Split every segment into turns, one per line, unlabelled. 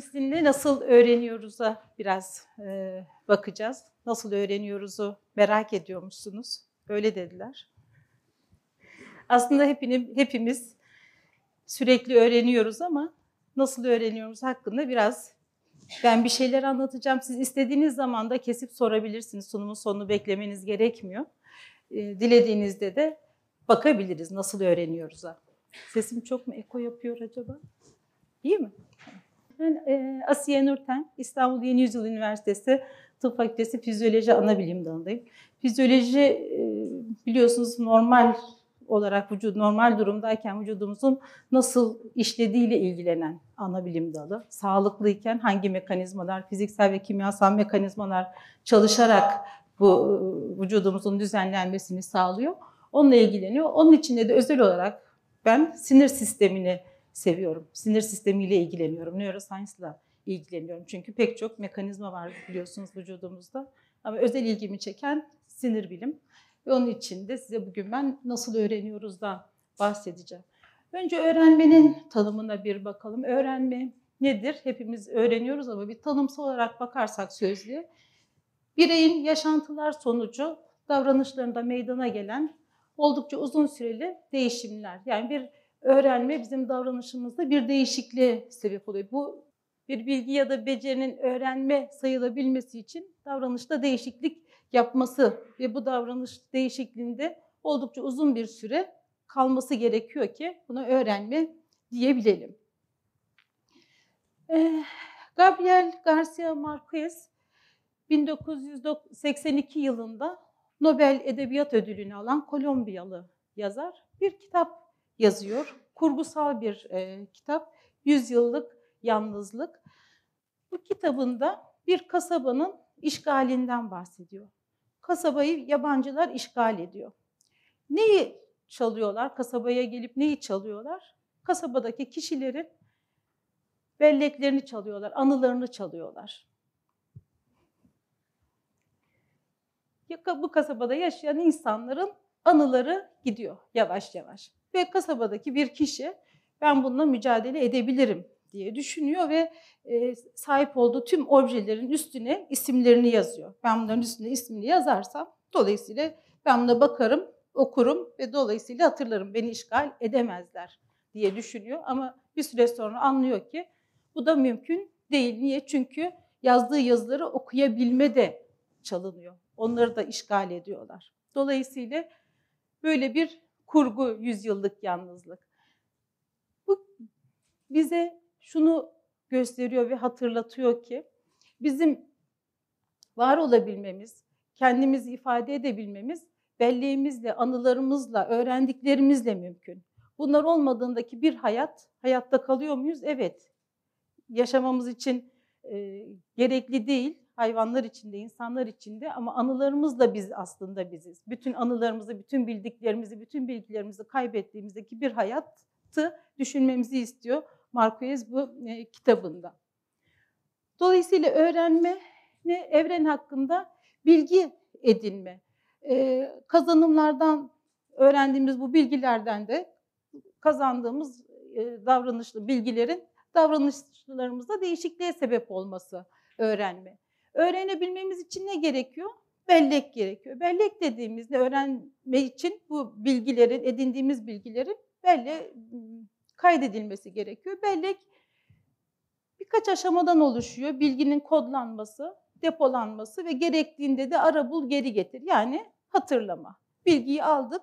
Sizinle nasıl öğreniyoruz'a biraz e, bakacağız. Nasıl öğreniyoruzu merak ediyormuşsunuz. Öyle dediler. Aslında hepini, hepimiz sürekli öğreniyoruz ama nasıl öğreniyoruz hakkında biraz ben bir şeyler anlatacağım. Siz istediğiniz zaman da kesip sorabilirsiniz. Sunumun sonunu beklemeniz gerekmiyor. E, dilediğinizde de bakabiliriz nasıl öğreniyoruz'a. Sesim çok mu eko yapıyor acaba? İyi mi? Ben e, Asiye Nurten, İstanbul Yeni Yüzyıl Üniversitesi Tıp Fakültesi Fizyoloji Anabilim Dalı'ndayım. Fizyoloji e, biliyorsunuz normal olarak vücut normal durumdayken vücudumuzun nasıl işlediğiyle ilgilenen ana bilim dalı. Sağlıklıyken hangi mekanizmalar, fiziksel ve kimyasal mekanizmalar çalışarak bu vücudumuzun düzenlenmesini sağlıyor. Onunla ilgileniyor. Onun içinde de özel olarak ben sinir sistemini seviyorum. Sinir sistemiyle ilgileniyorum. Neuroscience'la ilgileniyorum. Çünkü pek çok mekanizma var biliyorsunuz vücudumuzda. Ama özel ilgimi çeken sinir bilim. Ve onun için de size bugün ben nasıl öğreniyoruz da bahsedeceğim. Önce öğrenmenin tanımına bir bakalım. Öğrenme nedir? Hepimiz öğreniyoruz ama bir tanımsal olarak bakarsak sözlüğe, bireyin yaşantılar sonucu davranışlarında meydana gelen oldukça uzun süreli değişimler. Yani bir öğrenme bizim davranışımızda bir değişikliğe sebep oluyor. Bu bir bilgi ya da becerinin öğrenme sayılabilmesi için davranışta değişiklik yapması ve bu davranış değişikliğinde oldukça uzun bir süre kalması gerekiyor ki buna öğrenme diyebilelim. Eh, Gabriel Garcia Marquez 1982 yılında Nobel Edebiyat Ödülünü alan Kolombiyalı yazar bir kitap yazıyor. Kurgusal bir e, kitap. Yüzyıllık Yalnızlık. Bu kitabında bir kasabanın işgalinden bahsediyor. Kasabayı yabancılar işgal ediyor. Neyi çalıyorlar? Kasabaya gelip neyi çalıyorlar? Kasabadaki kişilerin belleklerini çalıyorlar, anılarını çalıyorlar. Bu kasabada yaşayan insanların anıları gidiyor yavaş yavaş. Ve kasabadaki bir kişi ben bununla mücadele edebilirim diye düşünüyor ve e, sahip olduğu tüm objelerin üstüne isimlerini yazıyor. Ben bunların üstüne ismini yazarsam dolayısıyla ben buna bakarım, okurum ve dolayısıyla hatırlarım. Beni işgal edemezler diye düşünüyor ama bir süre sonra anlıyor ki bu da mümkün değil. Niye? Çünkü yazdığı yazıları okuyabilme de çalınıyor. Onları da işgal ediyorlar. Dolayısıyla böyle bir kurgu yüzyıllık yalnızlık. Bu bize şunu gösteriyor ve hatırlatıyor ki bizim var olabilmemiz, kendimizi ifade edebilmemiz belleğimizle, anılarımızla, öğrendiklerimizle mümkün. Bunlar olmadığındaki bir hayat, hayatta kalıyor muyuz? Evet. Yaşamamız için e, gerekli değil hayvanlar içinde, insanlar içinde ama anılarımız da biz aslında biziz. Bütün anılarımızı, bütün bildiklerimizi, bütün bilgilerimizi kaybettiğimizdeki bir hayatı düşünmemizi istiyor Marquez bu e, kitabında. Dolayısıyla öğrenme ne evren hakkında bilgi edinme. E, kazanımlardan öğrendiğimiz bu bilgilerden de kazandığımız e, davranışlı bilgilerin davranışlarımızda değişikliğe sebep olması öğrenme. Öğrenebilmemiz için ne gerekiyor? Bellek gerekiyor. Bellek dediğimizde öğrenme için bu bilgilerin, edindiğimiz bilgilerin belli kaydedilmesi gerekiyor. Bellek birkaç aşamadan oluşuyor. Bilginin kodlanması, depolanması ve gerektiğinde de ara bul geri getir. Yani hatırlama. Bilgiyi aldık,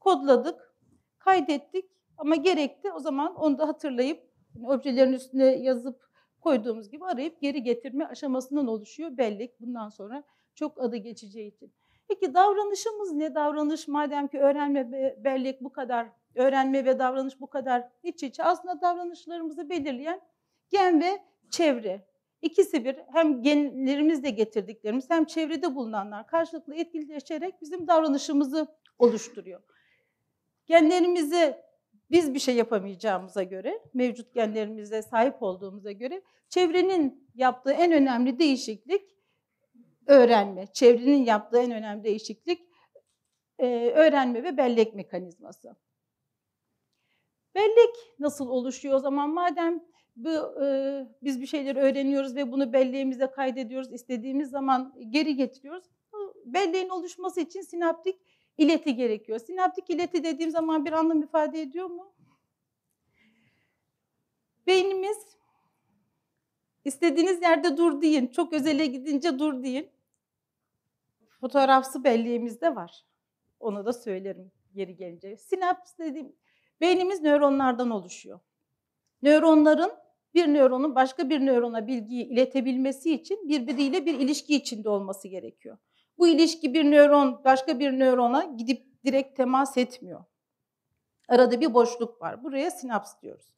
kodladık, kaydettik ama gerekti. O zaman onu da hatırlayıp objelerin üstüne yazıp koyduğumuz gibi arayıp geri getirme aşamasından oluşuyor bellek bundan sonra çok adı geçeceği için. Peki davranışımız ne? Davranış madem ki öğrenme ve bellek bu kadar, öğrenme ve davranış bu kadar iç içe aslında davranışlarımızı belirleyen gen ve çevre. İkisi bir hem genlerimizle getirdiklerimiz hem çevrede bulunanlar karşılıklı etkileşerek bizim davranışımızı oluşturuyor. Genlerimizi biz bir şey yapamayacağımıza göre, mevcut genlerimize sahip olduğumuza göre çevrenin yaptığı en önemli değişiklik öğrenme. Çevrenin yaptığı en önemli değişiklik e, öğrenme ve bellek mekanizması. Bellek nasıl oluşuyor o zaman? Madem bu e, biz bir şeyleri öğreniyoruz ve bunu belleğimize kaydediyoruz. istediğimiz zaman geri getiriyoruz. Bu belleğin oluşması için sinaptik ileti gerekiyor. Sinaptik ileti dediğim zaman bir anlam ifade ediyor mu? Beynimiz istediğiniz yerde dur deyin. Çok özele gidince dur deyin. Fotoğrafsı belleğimizde var. Onu da söylerim geri gelince. Sinaps dediğim beynimiz nöronlardan oluşuyor. Nöronların bir nöronun başka bir nörona bilgiyi iletebilmesi için birbiriyle bir ilişki içinde olması gerekiyor. Bu ilişki bir nöron başka bir nörona gidip direkt temas etmiyor. Arada bir boşluk var. Buraya sinaps diyoruz.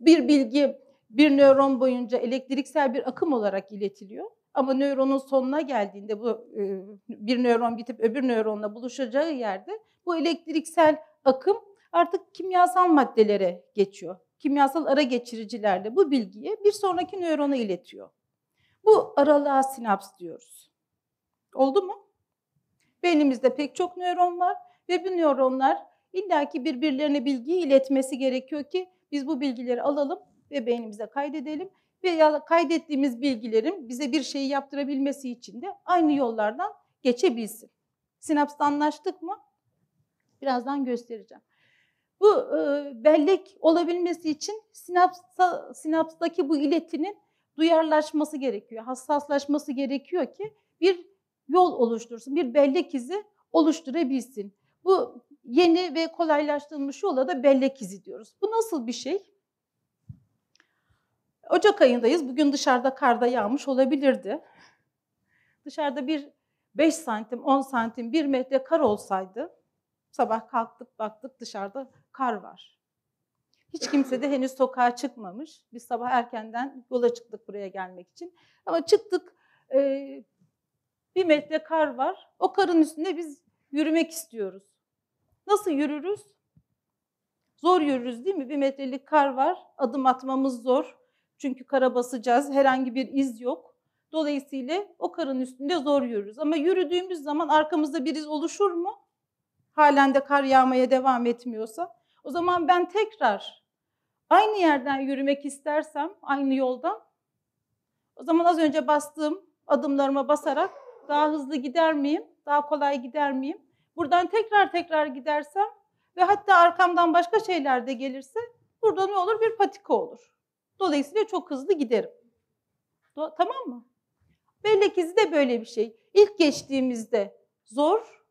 Bir bilgi bir nöron boyunca elektriksel bir akım olarak iletiliyor. Ama nöronun sonuna geldiğinde bu e, bir nöron bitip öbür nöronla buluşacağı yerde bu elektriksel akım artık kimyasal maddelere geçiyor. Kimyasal ara geçiricilerle bu bilgiyi bir sonraki nörona iletiyor. Bu aralığa sinaps diyoruz. Oldu mu? Beynimizde pek çok nöron var ve bu nöronlar illaki birbirlerine bilgiyi iletmesi gerekiyor ki biz bu bilgileri alalım ve beynimize kaydedelim ve ya kaydettiğimiz bilgilerin bize bir şeyi yaptırabilmesi için de aynı yollardan geçebilsin. Sinapsta anlaştık mı? Birazdan göstereceğim. Bu e, bellek olabilmesi için sinapsta, sinapstaki bu iletinin duyarlaşması gerekiyor, hassaslaşması gerekiyor ki bir yol oluştursun, bir bellek izi oluşturabilsin. Bu yeni ve kolaylaştırılmış yola da bellek izi diyoruz. Bu nasıl bir şey? Ocak ayındayız. Bugün dışarıda karda yağmış olabilirdi. Dışarıda bir 5 santim, 10 santim, 1 metre kar olsaydı sabah kalktık baktık dışarıda kar var. Hiç kimse de henüz sokağa çıkmamış. Biz sabah erkenden yola çıktık buraya gelmek için. Ama çıktık e, bir metre kar var. O karın üstünde biz yürümek istiyoruz. Nasıl yürürüz? Zor yürürüz değil mi? Bir metrelik kar var. Adım atmamız zor. Çünkü kara basacağız. Herhangi bir iz yok. Dolayısıyla o karın üstünde zor yürürüz. Ama yürüdüğümüz zaman arkamızda bir iz oluşur mu? Halen de kar yağmaya devam etmiyorsa. O zaman ben tekrar aynı yerden yürümek istersem, aynı yoldan, o zaman az önce bastığım adımlarıma basarak daha hızlı gider miyim? Daha kolay gider miyim? Buradan tekrar tekrar gidersem ve hatta arkamdan başka şeyler de gelirse burada ne olur? Bir patika olur. Dolayısıyla çok hızlı giderim. Do- tamam mı? Bellek izi de böyle bir şey. İlk geçtiğimizde zor.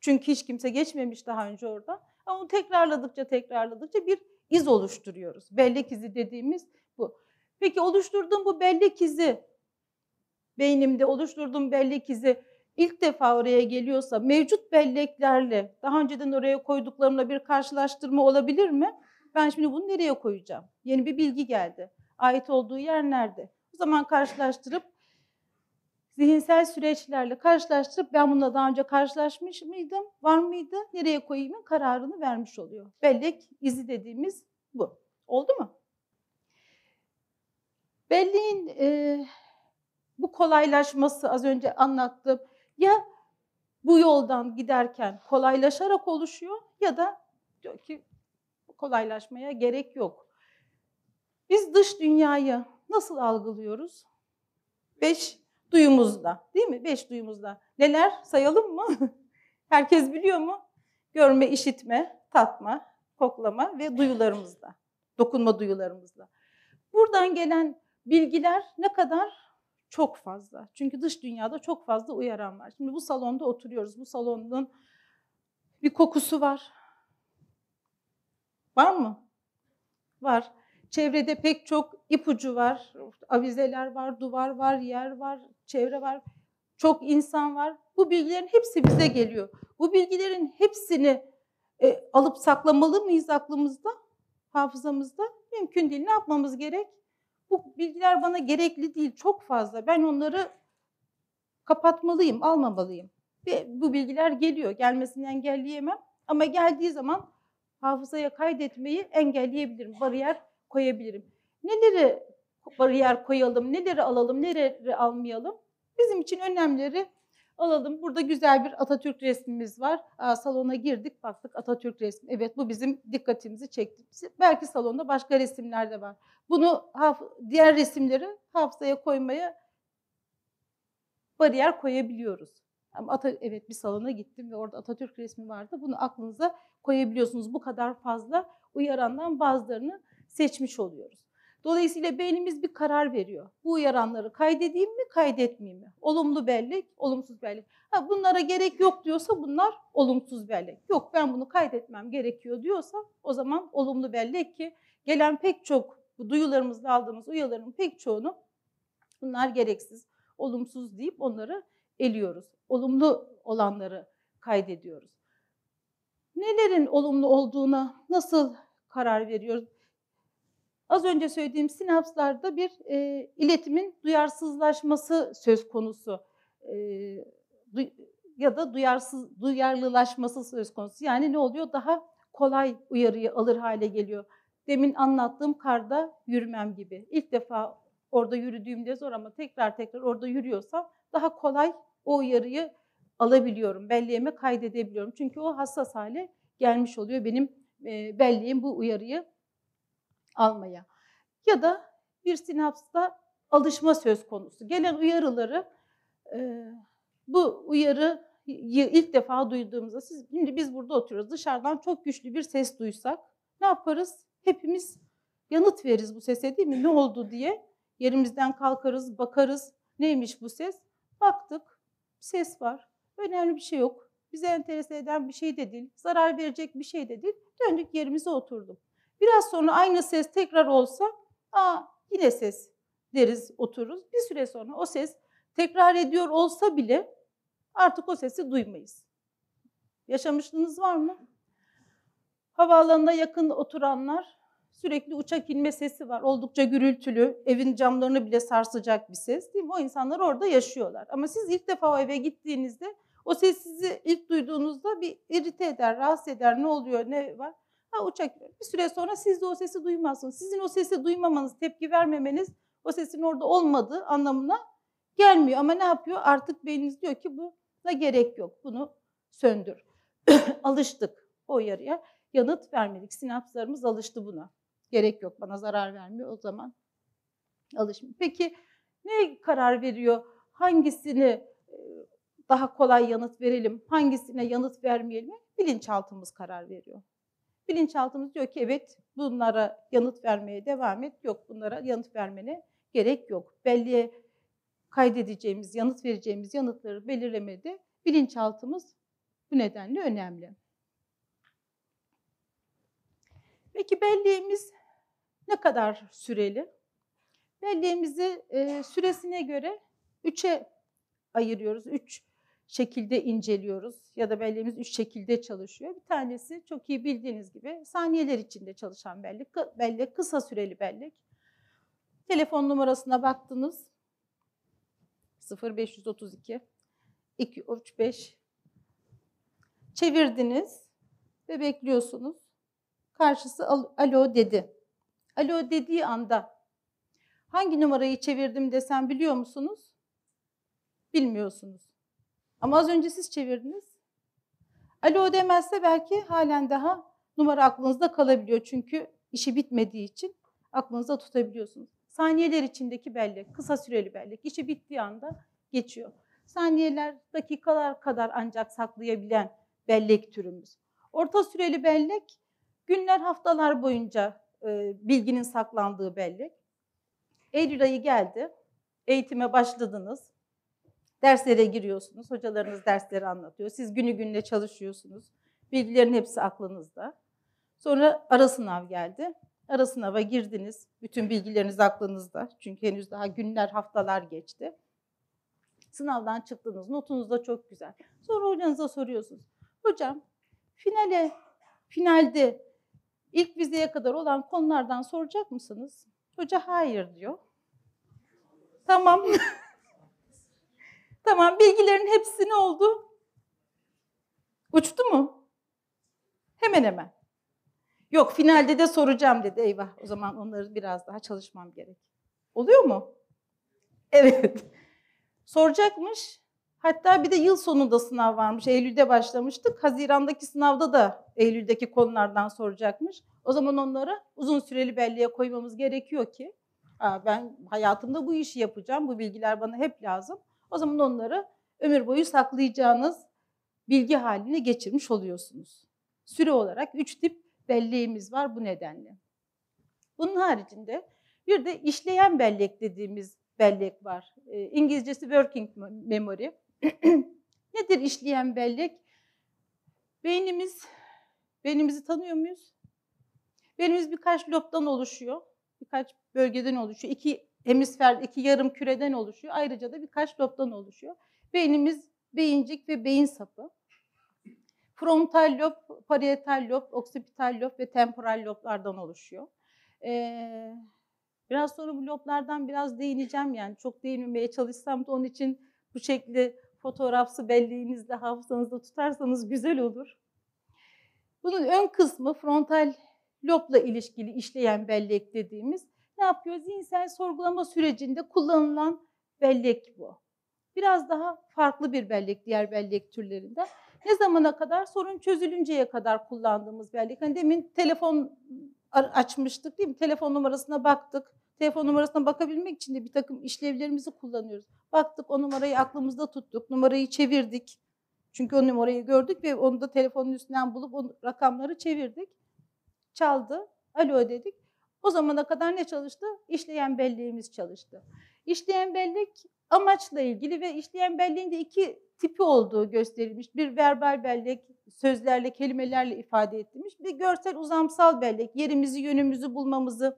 Çünkü hiç kimse geçmemiş daha önce orada. Ama onu tekrarladıkça tekrarladıkça bir iz oluşturuyoruz. Bellek izi dediğimiz bu. Peki oluşturduğum bu bellek izi, beynimde oluşturduğum bellek izi ilk defa oraya geliyorsa mevcut belleklerle daha önceden oraya koyduklarımla bir karşılaştırma olabilir mi? Ben şimdi bunu nereye koyacağım? Yeni bir bilgi geldi. Ait olduğu yer nerede? O zaman karşılaştırıp zihinsel süreçlerle karşılaştırıp ben bununla daha önce karşılaşmış mıydım, var mıydı, nereye koyayımın kararını vermiş oluyor. Bellek izi dediğimiz bu. Oldu mu? Belleğin e, bu kolaylaşması az önce anlattım. Ya bu yoldan giderken kolaylaşarak oluşuyor ya da diyor ki kolaylaşmaya gerek yok. Biz dış dünyayı nasıl algılıyoruz? Beş duyumuzda değil mi? Beş duyumuzda. Neler sayalım mı? Herkes biliyor mu? Görme, işitme, tatma, koklama ve duyularımızda. Dokunma duyularımızda. Buradan gelen bilgiler ne kadar? Çok fazla. Çünkü dış dünyada çok fazla uyaran var. Şimdi bu salonda oturuyoruz. Bu salonun bir kokusu var. Var mı? Var. Çevrede pek çok ipucu var. Avizeler var, duvar var, yer var, çevre var. Çok insan var. Bu bilgilerin hepsi bize geliyor. Bu bilgilerin hepsini e, alıp saklamalı mıyız aklımızda, hafızamızda? Mümkün değil. Ne yapmamız gerek? Bu bilgiler bana gerekli değil, çok fazla. Ben onları kapatmalıyım, almamalıyım. Ve bu bilgiler geliyor. Gelmesini engelleyemem. Ama geldiği zaman hafızaya kaydetmeyi engelleyebilirim, bariyer koyabilirim. Neleri bariyer koyalım, neleri alalım, neleri almayalım? Bizim için önemleri Alalım. Burada güzel bir Atatürk resmimiz var. Aa, salona girdik baktık Atatürk resmi. Evet bu bizim dikkatimizi çekti. Belki salonda başka resimler de var. Bunu diğer resimleri hafızaya koymaya bariyer koyabiliyoruz. Ama Ata, evet bir salona gittim ve orada Atatürk resmi vardı. Bunu aklınıza koyabiliyorsunuz. Bu kadar fazla uyarandan bazılarını seçmiş oluyoruz. Dolayısıyla beynimiz bir karar veriyor. Bu uyaranları kaydedeyim mi, kaydetmeyeyim mi? Olumlu bellek, olumsuz bellek. Ha, bunlara gerek yok diyorsa bunlar olumsuz bellek. Yok ben bunu kaydetmem gerekiyor diyorsa o zaman olumlu bellek ki gelen pek çok bu duyularımızda aldığımız uyarıların pek çoğunu bunlar gereksiz, olumsuz deyip onları eliyoruz. Olumlu olanları kaydediyoruz. Nelerin olumlu olduğuna nasıl karar veriyoruz? Az önce söylediğim sinapslarda bir e, iletimin duyarsızlaşması söz konusu e, du, ya da duyarsız duyarlılaşması söz konusu. Yani ne oluyor? Daha kolay uyarıyı alır hale geliyor. Demin anlattığım karda yürümem gibi. İlk defa orada yürüdüğümde zor ama tekrar tekrar orada yürüyorsam daha kolay o uyarıyı alabiliyorum, belleğime kaydedebiliyorum. Çünkü o hassas hale gelmiş oluyor benim e, belleğim bu uyarıyı almaya. Ya da bir sinapsta alışma söz konusu. Gelen uyarıları e, bu uyarıyı ilk defa duyduğumuzda siz şimdi biz burada oturuyoruz. Dışarıdan çok güçlü bir ses duysak ne yaparız? Hepimiz yanıt veririz bu sese değil mi? Ne oldu diye yerimizden kalkarız, bakarız. Neymiş bu ses? Baktık. Ses var. Önemli bir şey yok. Bize enterese eden bir şey de değil. Zarar verecek bir şey de değil. Döndük yerimize oturduk. Biraz sonra aynı ses tekrar olsa, aa yine ses deriz otururuz. Bir süre sonra o ses tekrar ediyor olsa bile artık o sesi duymayız. Yaşamışlığınız var mı? Havaalanına yakın oturanlar sürekli uçak inme sesi var. Oldukça gürültülü, evin camlarını bile sarsacak bir ses değil mi? O insanlar orada yaşıyorlar. Ama siz ilk defa o eve gittiğinizde o ses sizi ilk duyduğunuzda bir irite eder, rahatsız eder. Ne oluyor, ne var? Ha uçak bir süre sonra siz de o sesi duymazsınız. Sizin o sesi duymamanız, tepki vermemeniz o sesin orada olmadığı anlamına gelmiyor. Ama ne yapıyor? Artık beyniniz diyor ki buna gerek yok. Bunu söndür. Alıştık o uyarıya. Yanıt vermedik. Sinapslarımız alıştı buna. Gerek yok bana zarar vermiyor o zaman alışmıyor. Peki ne karar veriyor? Hangisini daha kolay yanıt verelim, hangisine yanıt vermeyelim? Bilinçaltımız karar veriyor. Bilinçaltımız diyor ki evet bunlara yanıt vermeye devam et. Yok bunlara yanıt vermene gerek yok. Belli kaydedeceğimiz, yanıt vereceğimiz yanıtları belirlemede bilinçaltımız bu nedenle önemli. Peki belleğimiz ne kadar süreli? Belleğimizi e, süresine göre üçe ayırıyoruz. Üç şekilde inceliyoruz ya da belleğimiz üç şekilde çalışıyor. Bir tanesi çok iyi bildiğiniz gibi saniyeler içinde çalışan bellek, bellek kısa süreli bellek. Telefon numarasına baktınız. 0532 235 çevirdiniz ve bekliyorsunuz. Karşısı alo dedi. Alo dediği anda hangi numarayı çevirdim desem biliyor musunuz? Bilmiyorsunuz. Ama az önce siz çevirdiniz. Alo demezse belki halen daha numara aklınızda kalabiliyor. Çünkü işi bitmediği için aklınızda tutabiliyorsunuz. Saniyeler içindeki bellek, kısa süreli bellek, işi bittiği anda geçiyor. Saniyeler, dakikalar kadar ancak saklayabilen bellek türümüz. Orta süreli bellek, günler, haftalar boyunca e, bilginin saklandığı bellek. Eylül ayı geldi, eğitime başladınız. Derslere giriyorsunuz, hocalarınız dersleri anlatıyor. Siz günü gününe çalışıyorsunuz. Bilgilerin hepsi aklınızda. Sonra ara sınav geldi. Ara sınava girdiniz. Bütün bilgileriniz aklınızda. Çünkü henüz daha günler, haftalar geçti. Sınavdan çıktınız. Notunuz da çok güzel. Sonra hocanıza soruyorsunuz. Hocam finale, finalde ilk vizeye kadar olan konulardan soracak mısınız? Hoca hayır diyor. Tamam. Tamam bilgilerin hepsi ne oldu? Uçtu mu? Hemen hemen. Yok finalde de soracağım dedi. Eyvah o zaman onları biraz daha çalışmam gerek. Oluyor mu? Evet. Soracakmış. Hatta bir de yıl sonunda sınav varmış. Eylül'de başlamıştık. Hazirandaki sınavda da Eylül'deki konulardan soracakmış. O zaman onları uzun süreli belleğe koymamız gerekiyor ki "Aa, ben hayatımda bu işi yapacağım. Bu bilgiler bana hep lazım. O zaman onları ömür boyu saklayacağınız bilgi haline geçirmiş oluyorsunuz. Süre olarak üç tip belleğimiz var bu nedenle. Bunun haricinde bir de işleyen bellek dediğimiz bellek var. Ee, İngilizcesi working memory. Nedir işleyen bellek? Beynimiz, beynimizi tanıyor muyuz? Beynimiz birkaç lobdan oluşuyor. Birkaç bölgeden oluşuyor. İki hemisfer, iki yarım küreden oluşuyor. Ayrıca da birkaç lobdan oluşuyor. Beynimiz beyincik ve beyin sapı. Frontal lob, parietal lob, oksipital lob ve temporal loblardan oluşuyor. Ee, biraz sonra bu loblardan biraz değineceğim yani. Çok değinmemeye çalışsam da onun için bu şekli fotoğrafsı belleğinizde, hafızanızda tutarsanız güzel olur. Bunun ön kısmı frontal lobla ilişkili işleyen bellek dediğimiz ne yapıyor? Zihinsel sorgulama sürecinde kullanılan bellek bu. Biraz daha farklı bir bellek diğer bellek türlerinden. Ne zamana kadar? Sorun çözülünceye kadar kullandığımız bellek. Hani demin telefon açmıştık değil mi? Telefon numarasına baktık. Telefon numarasına bakabilmek için de bir takım işlevlerimizi kullanıyoruz. Baktık o numarayı aklımızda tuttuk. Numarayı çevirdik. Çünkü o numarayı gördük ve onu da telefonun üstünden bulup o rakamları çevirdik. Çaldı. Alo dedik. O zamana kadar ne çalıştı? İşleyen belleğimiz çalıştı. İşleyen bellek amaçla ilgili ve işleyen belleğin de iki tipi olduğu gösterilmiş. Bir verbal bellek, sözlerle, kelimelerle ifade ettirmiş. Bir görsel uzamsal bellek, yerimizi, yönümüzü bulmamızı,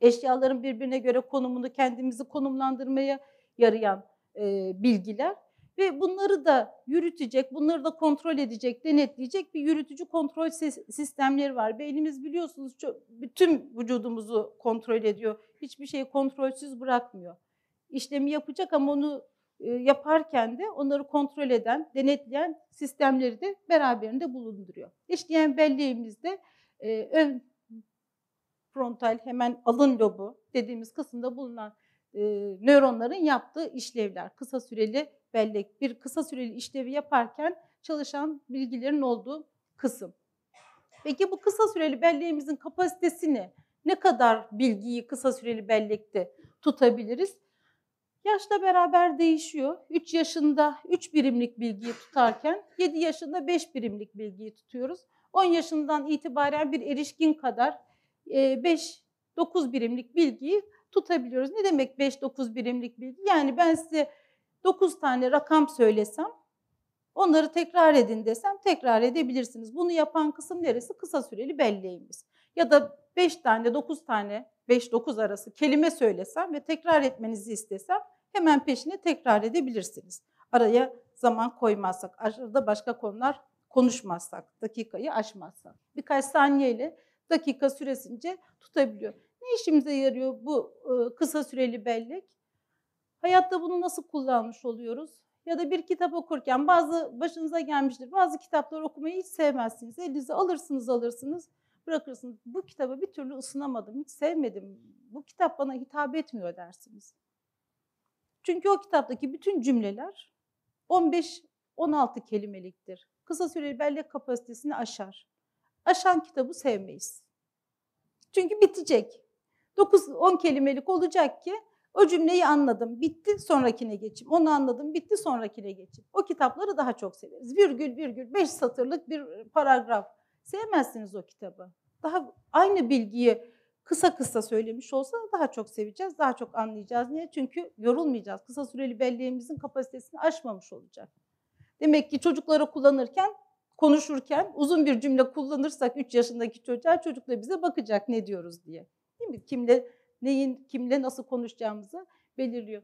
eşyaların birbirine göre konumunu kendimizi konumlandırmaya yarayan e, bilgiler. Ve bunları da yürütecek, bunları da kontrol edecek, denetleyecek bir yürütücü kontrol sistemleri var. Beynimiz biliyorsunuz çok, bütün vücudumuzu kontrol ediyor. Hiçbir şeyi kontrolsüz bırakmıyor. İşlemi yapacak ama onu e, yaparken de onları kontrol eden, denetleyen sistemleri de beraberinde bulunduruyor. İşleyen belleğimizde e, ön frontal hemen alın lobu dediğimiz kısımda bulunan e, nöronların yaptığı işlevler. Kısa süreli bellek bir kısa süreli işlevi yaparken çalışan bilgilerin olduğu kısım. Peki bu kısa süreli belleğimizin kapasitesi ne? Kadar bilgiyi kısa süreli bellekte tutabiliriz? Yaşla beraber değişiyor. 3 yaşında 3 birimlik bilgiyi tutarken 7 yaşında 5 birimlik bilgiyi tutuyoruz. 10 yaşından itibaren bir erişkin kadar 5-9 birimlik bilgiyi tutabiliyoruz. Ne demek 5-9 birimlik bilgi? Yani ben size 9 tane rakam söylesem, onları tekrar edin desem tekrar edebilirsiniz. Bunu yapan kısım neresi? Kısa süreli belleğimiz. Ya da 5 tane, 9 tane, 5-9 arası kelime söylesem ve tekrar etmenizi istesem hemen peşine tekrar edebilirsiniz. Araya zaman koymazsak, arada başka konular konuşmazsak, dakikayı aşmazsak. Birkaç saniyeyle dakika süresince tutabiliyor. Ne işimize yarıyor bu kısa süreli bellek? Hayatta bunu nasıl kullanmış oluyoruz? Ya da bir kitap okurken bazı başınıza gelmiştir. Bazı kitapları okumayı hiç sevmezsiniz. Elinize alırsınız alırsınız bırakırsınız. Bu kitabı bir türlü ısınamadım, hiç sevmedim. Bu kitap bana hitap etmiyor dersiniz. Çünkü o kitaptaki bütün cümleler 15-16 kelimeliktir. Kısa süreli bellek kapasitesini aşar. Aşan kitabı sevmeyiz. Çünkü bitecek. 9-10 kelimelik olacak ki o cümleyi anladım, bitti, sonrakine geçeyim. Onu anladım, bitti, sonrakine geçeyim. O kitapları daha çok severiz. Virgül virgül, beş satırlık bir paragraf. Sevmezsiniz o kitabı. Daha aynı bilgiyi kısa kısa söylemiş olsa daha çok seveceğiz, daha çok anlayacağız. Niye? Çünkü yorulmayacağız. Kısa süreli belleğimizin kapasitesini aşmamış olacak. Demek ki çocuklara kullanırken, konuşurken uzun bir cümle kullanırsak 3 yaşındaki çocuğa çocuk da bize bakacak ne diyoruz diye. Değil mi? Kimle neyin kimle nasıl konuşacağımızı belirliyor.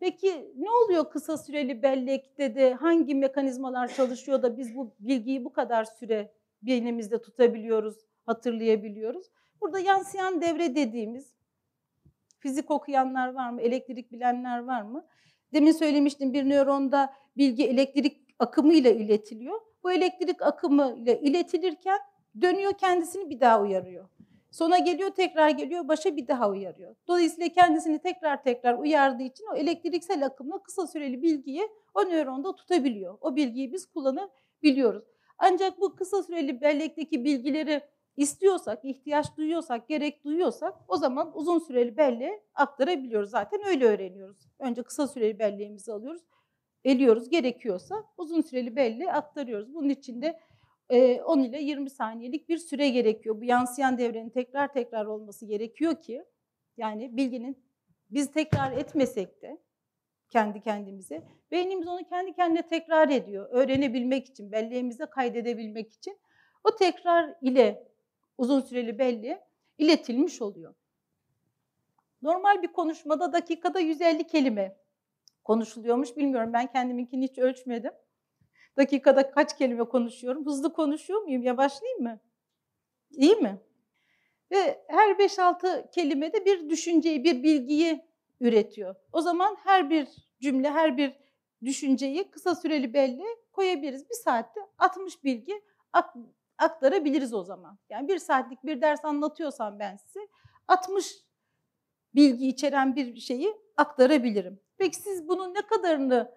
Peki ne oluyor kısa süreli bellekte de hangi mekanizmalar çalışıyor da biz bu bilgiyi bu kadar süre beynimizde tutabiliyoruz, hatırlayabiliyoruz? Burada yansıyan devre dediğimiz fizik okuyanlar var mı, elektrik bilenler var mı? Demin söylemiştim bir nöronda bilgi elektrik akımıyla iletiliyor. Bu elektrik akımı ile iletilirken dönüyor kendisini bir daha uyarıyor. Sona geliyor, tekrar geliyor, başa bir daha uyarıyor. Dolayısıyla kendisini tekrar tekrar uyardığı için o elektriksel akımla kısa süreli bilgiyi o nöronda tutabiliyor. O bilgiyi biz kullanabiliyoruz. Ancak bu kısa süreli bellekteki bilgileri istiyorsak, ihtiyaç duyuyorsak, gerek duyuyorsak o zaman uzun süreli belleğe aktarabiliyoruz. Zaten öyle öğreniyoruz. Önce kısa süreli belleğimizi alıyoruz, eliyoruz gerekiyorsa uzun süreli belleğe aktarıyoruz. Bunun için de 10 ile 20 saniyelik bir süre gerekiyor. Bu yansıyan devrenin tekrar tekrar olması gerekiyor ki yani bilginin biz tekrar etmesek de kendi kendimize beynimiz onu kendi kendine tekrar ediyor. Öğrenebilmek için, belleğimize kaydedebilmek için o tekrar ile uzun süreli belleğe iletilmiş oluyor. Normal bir konuşmada dakikada 150 kelime konuşuluyormuş. Bilmiyorum ben kendiminkini hiç ölçmedim. Dakikada kaç kelime konuşuyorum? Hızlı konuşuyor muyum? Yavaşlayayım mı? İyi mi? Ve her 5-6 kelimede bir düşünceyi, bir bilgiyi üretiyor. O zaman her bir cümle, her bir düşünceyi kısa süreli belli koyabiliriz. Bir saatte 60 bilgi aktarabiliriz o zaman. Yani bir saatlik bir ders anlatıyorsam ben size 60 bilgi içeren bir şeyi aktarabilirim. Peki siz bunun ne kadarını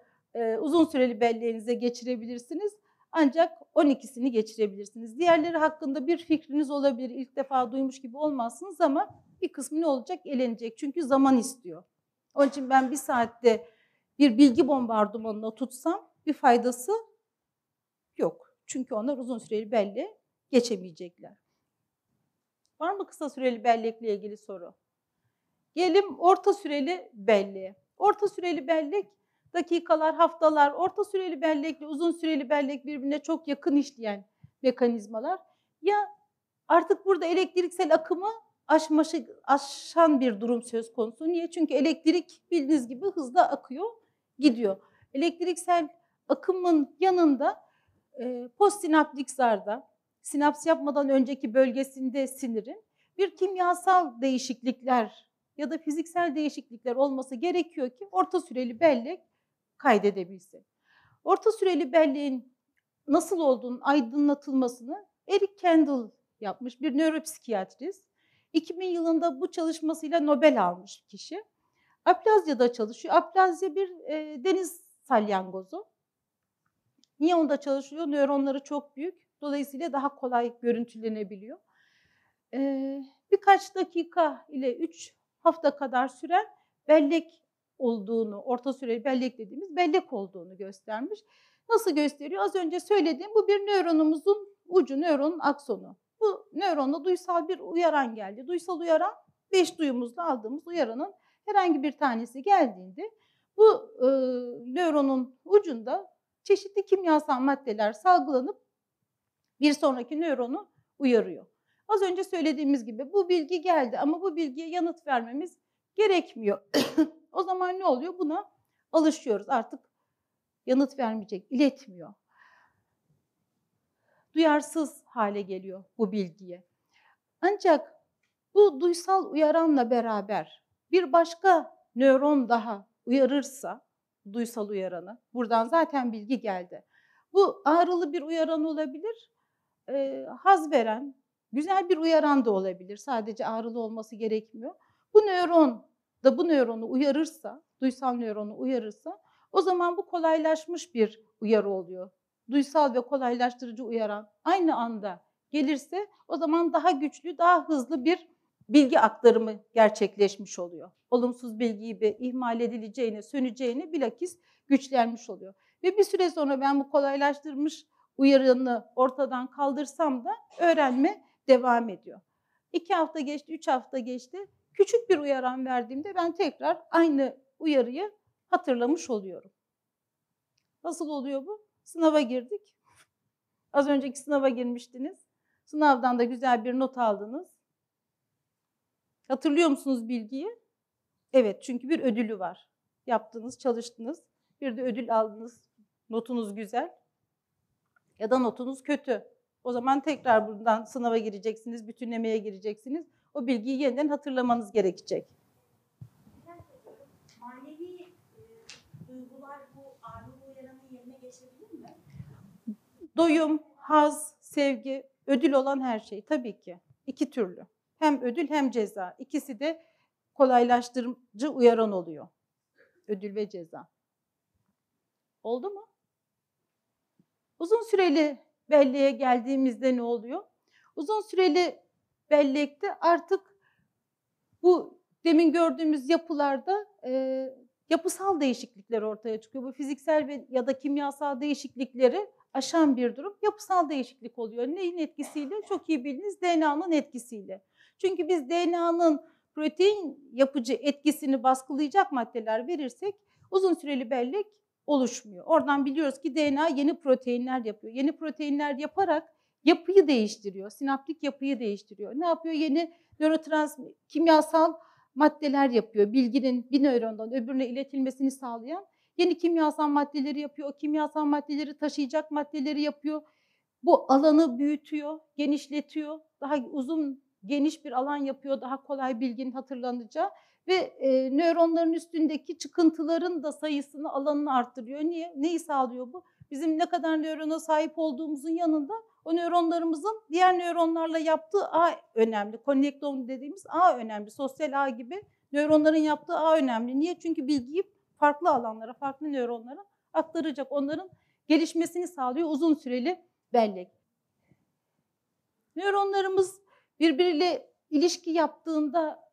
uzun süreli belleğinize geçirebilirsiniz? Ancak 12'sini geçirebilirsiniz. Diğerleri hakkında bir fikriniz olabilir. İlk defa duymuş gibi olmazsınız ama bir kısmı ne olacak? Elenecek. Çünkü zaman istiyor. Onun için ben bir saatte bir bilgi bombardımanına tutsam bir faydası yok. Çünkü onlar uzun süreli belleğe geçemeyecekler. Var mı kısa süreli bellekle ilgili soru? Gelelim orta süreli belleğe. Orta süreli bellek dakikalar, haftalar, orta süreli bellekle uzun süreli bellek birbirine çok yakın işleyen mekanizmalar. Ya artık burada elektriksel akımı aşmaşı, aşan bir durum söz konusu. Niye? Çünkü elektrik bildiğiniz gibi hızla akıyor, gidiyor. Elektriksel akımın yanında e, postsinaptik zarda, sinaps yapmadan önceki bölgesinde sinirin bir kimyasal değişiklikler ya da fiziksel değişiklikler olması gerekiyor ki orta süreli bellek kaydedebilsin. Orta süreli belleğin nasıl olduğunun aydınlatılmasını Eric Kendall yapmış bir nöropsikiyatrist. 2000 yılında bu çalışmasıyla Nobel almış kişi. Aplazya'da çalışıyor. Aplazya bir e, deniz salyangozu. Niye onda çalışıyor? Nöronları çok büyük. Dolayısıyla daha kolay görüntülenebiliyor. Ee, birkaç dakika ile 3 hafta kadar süren bellek olduğunu, orta süreli bellek dediğimiz bellek olduğunu göstermiş. Nasıl gösteriyor? Az önce söylediğim bu bir nöronumuzun ucu, nöronun aksonu. Bu nörona duysal bir uyaran geldi. Duysal uyaran beş duyumuzla aldığımız uyaranın herhangi bir tanesi geldiğinde bu e, nöronun ucunda çeşitli kimyasal maddeler salgılanıp bir sonraki nöronu uyarıyor. Az önce söylediğimiz gibi bu bilgi geldi ama bu bilgiye yanıt vermemiz gerekmiyor. o zaman ne oluyor? Buna alışıyoruz. Artık yanıt vermeyecek, iletmiyor. Duyarsız hale geliyor bu bilgiye. Ancak bu duysal uyaranla beraber bir başka nöron daha uyarırsa, duysal uyaranı, buradan zaten bilgi geldi. Bu ağrılı bir uyaran olabilir, e, haz veren, güzel bir uyaran da olabilir. Sadece ağrılı olması gerekmiyor. Bu nöron da bu nöronu uyarırsa, duysal nöronu uyarırsa o zaman bu kolaylaşmış bir uyarı oluyor. Duysal ve kolaylaştırıcı uyaran aynı anda gelirse o zaman daha güçlü, daha hızlı bir bilgi aktarımı gerçekleşmiş oluyor. Olumsuz bilgi gibi ihmal edileceğine, söneceğine bilakis güçlenmiş oluyor. Ve bir süre sonra ben bu kolaylaştırmış uyarını ortadan kaldırsam da öğrenme devam ediyor. İki hafta geçti, üç hafta geçti. Küçük bir uyaran verdiğimde ben tekrar aynı uyarıyı hatırlamış oluyorum. Nasıl oluyor bu? Sınava girdik. Az önceki sınava girmiştiniz. Sınavdan da güzel bir not aldınız. Hatırlıyor musunuz bilgiyi? Evet, çünkü bir ödülü var. Yaptınız, çalıştınız. Bir de ödül aldınız. Notunuz güzel. Ya da notunuz kötü. O zaman tekrar buradan sınava gireceksiniz, bütünlemeye gireceksiniz. O bilgiyi yeniden hatırlamanız gerekecek.
Manevi e, duygular bu ağrılı uyaranın yerine geçebilir mi?
Doyum, haz, sevgi, ödül olan her şey tabii ki. İki türlü. Hem ödül hem ceza. İkisi de kolaylaştırıcı uyaran oluyor. Ödül ve ceza. Oldu mu? Uzun süreli belleğe geldiğimizde ne oluyor? Uzun süreli bellekte artık bu demin gördüğümüz yapılarda e, yapısal değişiklikler ortaya çıkıyor. Bu fiziksel ve ya da kimyasal değişiklikleri aşan bir durum. Yapısal değişiklik oluyor. Neyin etkisiyle? Çok iyi biliniz DNA'nın etkisiyle. Çünkü biz DNA'nın protein yapıcı etkisini baskılayacak maddeler verirsek uzun süreli bellek oluşmuyor. Oradan biliyoruz ki DNA yeni proteinler yapıyor. Yeni proteinler yaparak yapıyı değiştiriyor. Sinaptik yapıyı değiştiriyor. Ne yapıyor? Yeni nörotransmitter, kimyasal maddeler yapıyor. Bilginin bir nörondan öbürüne iletilmesini sağlayan yeni kimyasal maddeleri yapıyor. O kimyasal maddeleri taşıyacak maddeleri yapıyor. Bu alanı büyütüyor, genişletiyor. Daha uzun, geniş bir alan yapıyor. Daha kolay bilginin hatırlanacağı ve e, nöronların üstündeki çıkıntıların da sayısını, alanını arttırıyor. Niye? Neyi sağlıyor bu? Bizim ne kadar nörona sahip olduğumuzun yanında o nöronlarımızın diğer nöronlarla yaptığı ağ önemli. Konnektom dediğimiz ağ önemli. Sosyal ağ gibi nöronların yaptığı ağ önemli. Niye? Çünkü bilgiyi farklı alanlara, farklı nöronlara aktaracak. Onların gelişmesini sağlıyor uzun süreli bellek. Nöronlarımız birbiriyle ilişki yaptığında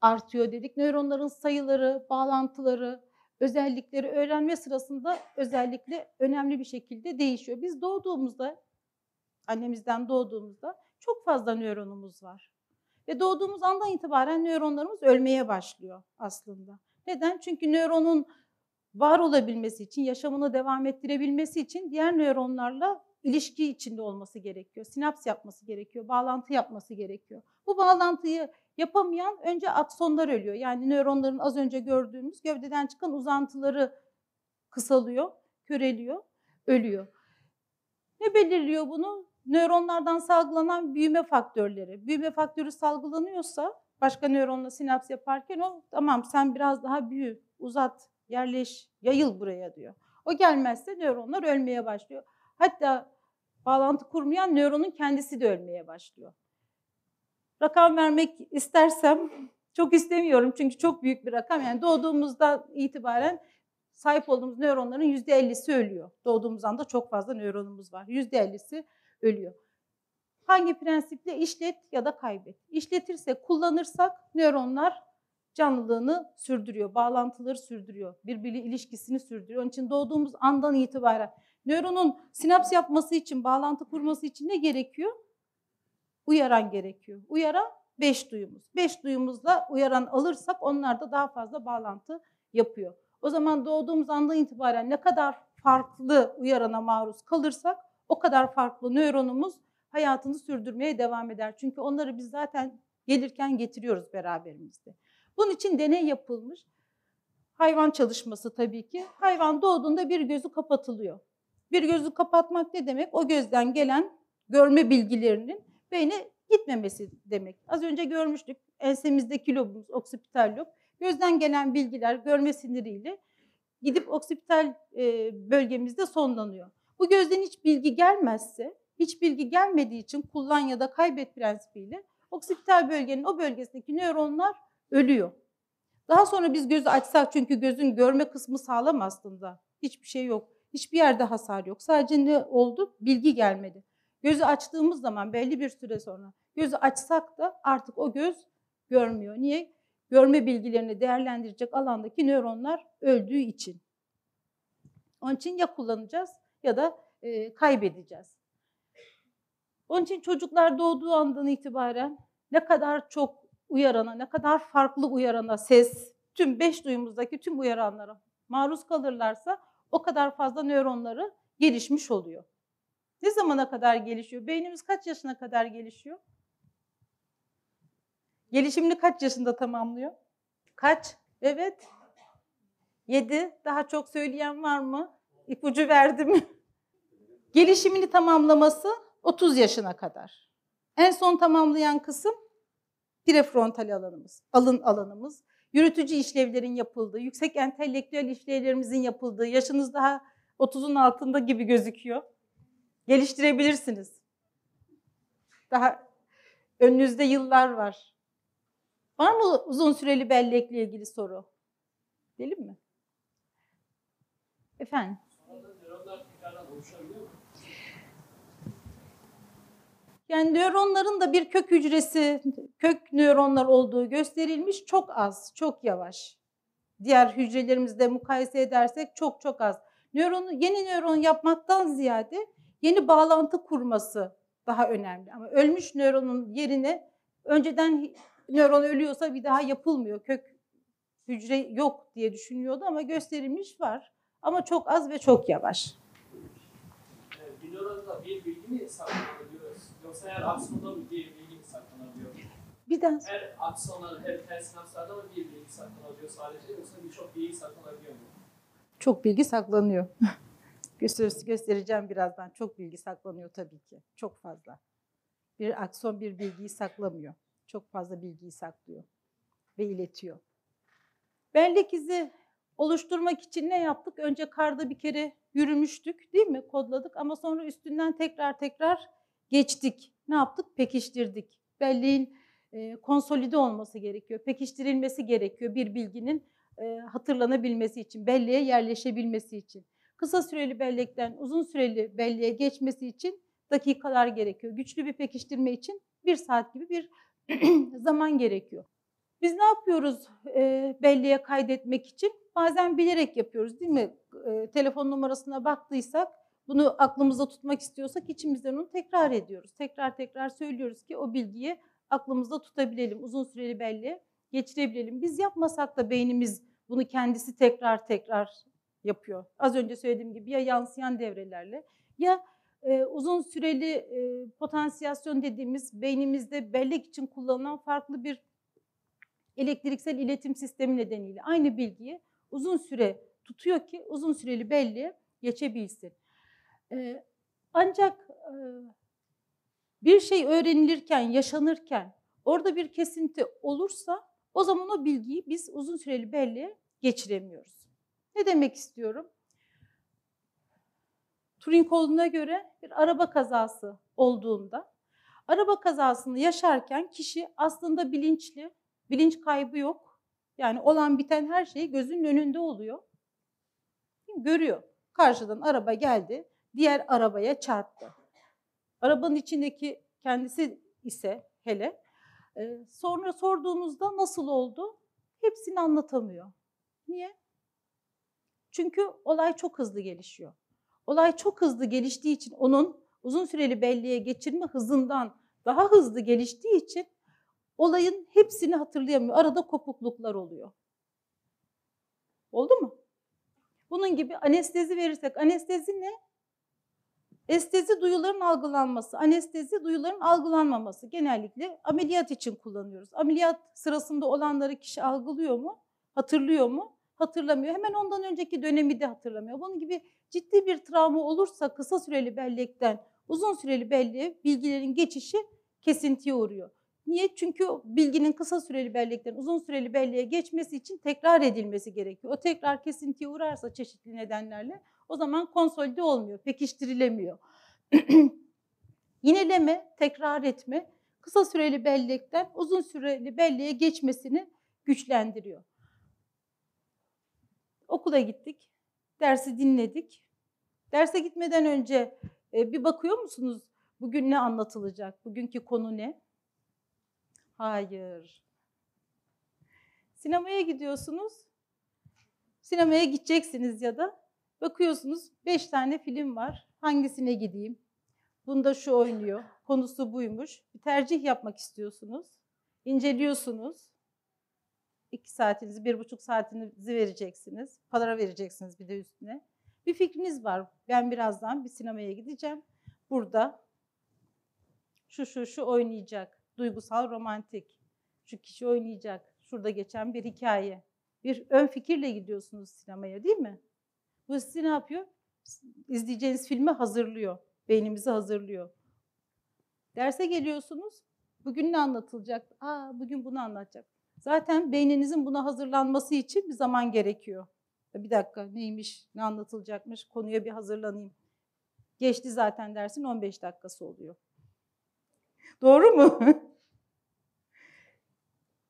artıyor dedik. Nöronların sayıları, bağlantıları, özellikleri öğrenme sırasında özellikle önemli bir şekilde değişiyor. Biz doğduğumuzda, annemizden doğduğumuzda çok fazla nöronumuz var. Ve doğduğumuz andan itibaren nöronlarımız ölmeye başlıyor aslında. Neden? Çünkü nöronun var olabilmesi için, yaşamını devam ettirebilmesi için diğer nöronlarla ilişki içinde olması gerekiyor. Sinaps yapması gerekiyor, bağlantı yapması gerekiyor. Bu bağlantıyı yapamayan önce aksonlar ölüyor. Yani nöronların az önce gördüğümüz gövdeden çıkan uzantıları kısalıyor, köreliyor, ölüyor. Ne belirliyor bunu? Nöronlardan salgılanan büyüme faktörleri. Büyüme faktörü salgılanıyorsa başka nöronla sinaps yaparken o tamam sen biraz daha büyü, uzat, yerleş, yayıl buraya diyor. O gelmezse nöronlar ölmeye başlıyor. Hatta bağlantı kurmayan nöronun kendisi de ölmeye başlıyor. Rakam vermek istersem çok istemiyorum çünkü çok büyük bir rakam. Yani doğduğumuzdan itibaren sahip olduğumuz nöronların %50'si ölüyor. Doğduğumuz anda çok fazla nöronumuz var. %50'si ölüyor. Hangi prensiple işlet ya da kaybet. İşletirsek, kullanırsak nöronlar canlılığını sürdürüyor, bağlantıları sürdürüyor, birbiri ilişkisini sürdürüyor. Onun için doğduğumuz andan itibaren nöronun sinaps yapması için, bağlantı kurması için ne gerekiyor? Uyaran gerekiyor. Uyaran beş duyumuz. Beş duyumuzla uyaran alırsak onlar da daha fazla bağlantı yapıyor. O zaman doğduğumuz andan itibaren ne kadar farklı uyarana maruz kalırsak o kadar farklı nöronumuz hayatını sürdürmeye devam eder. Çünkü onları biz zaten gelirken getiriyoruz beraberimizde. Bunun için deney yapılmış. Hayvan çalışması tabii ki. Hayvan doğduğunda bir gözü kapatılıyor. Bir gözü kapatmak ne demek? O gözden gelen görme bilgilerinin beyne gitmemesi demek. Az önce görmüştük ensemizdeki lobumuz, oksipital lob. Gözden gelen bilgiler görme siniriyle gidip oksipital bölgemizde sonlanıyor. Bu gözden hiç bilgi gelmezse, hiç bilgi gelmediği için kullan ya da kaybet prensibiyle oksipital bölgenin o bölgesindeki nöronlar ölüyor. Daha sonra biz gözü açsak çünkü gözün görme kısmı sağlam aslında. Hiçbir şey yok. Hiçbir yerde hasar yok. Sadece ne oldu? Bilgi gelmedi. Gözü açtığımız zaman belli bir süre sonra gözü açsak da artık o göz görmüyor. Niye? Görme bilgilerini değerlendirecek alandaki nöronlar öldüğü için. Onun için ya kullanacağız ya da e, kaybedeceğiz. Onun için çocuklar doğduğu andan itibaren ne kadar çok uyarana, ne kadar farklı uyarana, ses, tüm beş duyumuzdaki tüm uyaranlara maruz kalırlarsa o kadar fazla nöronları gelişmiş oluyor. Ne zamana kadar gelişiyor? Beynimiz kaç yaşına kadar gelişiyor? Gelişimini kaç yaşında tamamlıyor? Kaç? Evet. Yedi. Daha çok söyleyen var mı? İpucu verdim. Gelişimini tamamlaması 30 yaşına kadar. En son tamamlayan kısım prefrontal alanımız, alın alanımız. Yürütücü işlevlerin yapıldığı, yüksek entelektüel işlevlerimizin yapıldığı, yaşınız daha 30'un altında gibi gözüküyor. Geliştirebilirsiniz. Daha Önünüzde yıllar var. Var mı uzun süreli bellekle ilgili soru? Değil mi? Efendim
mu?
Yani nöronların da bir kök hücresi, kök nöronlar olduğu gösterilmiş. Çok az, çok yavaş. Diğer hücrelerimizde mukayese edersek çok çok az. Nöronu, yeni nöron yapmaktan ziyade yeni bağlantı kurması daha önemli. Ama ölmüş nöronun yerine önceden nöron ölüyorsa bir daha yapılmıyor. Kök hücre yok diye düşünüyordu ama gösterilmiş var. Ama çok az ve çok yavaş.
Bir nöronda bir bilgi mi saklanabiliyor? Yoksa her aksonda mı bir bilgi saklanabiliyor?
Bir daha
Her aksonda, her ters sinapslarda mı bir bilgi saklanabiliyor sadece yoksa birçok bilgi saklanabiliyor mu?
Çok bilgi saklanıyor. Göster- göstereceğim birazdan. Çok bilgi saklanıyor tabii ki. Çok fazla. Bir akson bir bilgiyi saklamıyor. Çok fazla bilgiyi saklıyor ve iletiyor. Bellek izi oluşturmak için ne yaptık? Önce karda bir kere yürümüştük değil mi? Kodladık ama sonra üstünden tekrar tekrar geçtik. Ne yaptık? Pekiştirdik. Belleğin e, konsolide olması gerekiyor. Pekiştirilmesi gerekiyor bir bilginin e, hatırlanabilmesi için, belleğe yerleşebilmesi için. Kısa süreli bellekten uzun süreli belleğe geçmesi için dakikalar gerekiyor. Güçlü bir pekiştirme için bir saat gibi bir zaman gerekiyor. Biz ne yapıyoruz e, belleğe kaydetmek için? Bazen bilerek yapıyoruz değil mi? E, telefon numarasına baktıysak, bunu aklımızda tutmak istiyorsak içimizden onu tekrar ediyoruz. Tekrar tekrar söylüyoruz ki o bilgiyi aklımızda tutabilelim, uzun süreli belleğe geçirebilelim. Biz yapmasak da beynimiz bunu kendisi tekrar tekrar yapıyor. Az önce söylediğim gibi ya yansıyan devrelerle ya e, uzun süreli e, potansiyasyon dediğimiz beynimizde bellek için kullanılan farklı bir elektriksel iletim sistemi nedeniyle aynı bilgiyi uzun süre tutuyor ki uzun süreli belleğe geçebilsin. E, ancak e, bir şey öğrenilirken, yaşanırken orada bir kesinti olursa o zaman o bilgiyi biz uzun süreli belleğe geçiremiyoruz. Ne demek istiyorum? Turing koluna göre bir araba kazası olduğunda araba kazasını yaşarken kişi aslında bilinçli, bilinç kaybı yok. Yani olan biten her şey gözünün önünde oluyor. Görüyor. Karşıdan araba geldi, diğer arabaya çarptı. Arabanın içindeki kendisi ise hele sonra sorduğunuzda nasıl oldu? Hepsini anlatamıyor. Niye? Çünkü olay çok hızlı gelişiyor. Olay çok hızlı geliştiği için onun uzun süreli belleğe geçirme hızından daha hızlı geliştiği için olayın hepsini hatırlayamıyor. Arada kopukluklar oluyor. Oldu mu? Bunun gibi anestezi verirsek, anestezi ne? Estezi duyuların algılanması, anestezi duyuların algılanmaması. Genellikle ameliyat için kullanıyoruz. Ameliyat sırasında olanları kişi algılıyor mu? Hatırlıyor mu? Hatırlamıyor. Hemen ondan önceki dönemi de hatırlamıyor. Bunun gibi ciddi bir travma olursa kısa süreli bellekten uzun süreli belleğe bilgilerin geçişi kesintiye uğruyor. Niye? Çünkü bilginin kısa süreli bellekten uzun süreli belleğe geçmesi için tekrar edilmesi gerekiyor. O tekrar kesintiye uğrarsa çeşitli nedenlerle o zaman konsolide olmuyor, pekiştirilemiyor. Yineleme, tekrar etme kısa süreli bellekten uzun süreli belleğe geçmesini güçlendiriyor. Okula gittik, dersi dinledik. Derse gitmeden önce bir bakıyor musunuz bugün ne anlatılacak, bugünkü konu ne? Hayır. Sinemaya gidiyorsunuz. Sinemaya gideceksiniz ya da bakıyorsunuz beş tane film var. Hangisine gideyim? Bunda şu oynuyor. Konusu buymuş. Bir tercih yapmak istiyorsunuz. İnceliyorsunuz. İki saatinizi, bir buçuk saatinizi vereceksiniz. Para vereceksiniz bir de üstüne. Bir fikriniz var. Ben birazdan bir sinemaya gideceğim. Burada şu şu şu oynayacak duygusal, romantik. Şu kişi oynayacak. Şurada geçen bir hikaye. Bir ön fikirle gidiyorsunuz sinemaya değil mi? Bu sizi ne yapıyor? İzleyeceğiniz filmi hazırlıyor. Beynimizi hazırlıyor. Derse geliyorsunuz. Bugün ne anlatılacak? Aa bugün bunu anlatacak. Zaten beyninizin buna hazırlanması için bir zaman gerekiyor. Bir dakika neymiş, ne anlatılacakmış, konuya bir hazırlanayım. Geçti zaten dersin 15 dakikası oluyor. Doğru mu?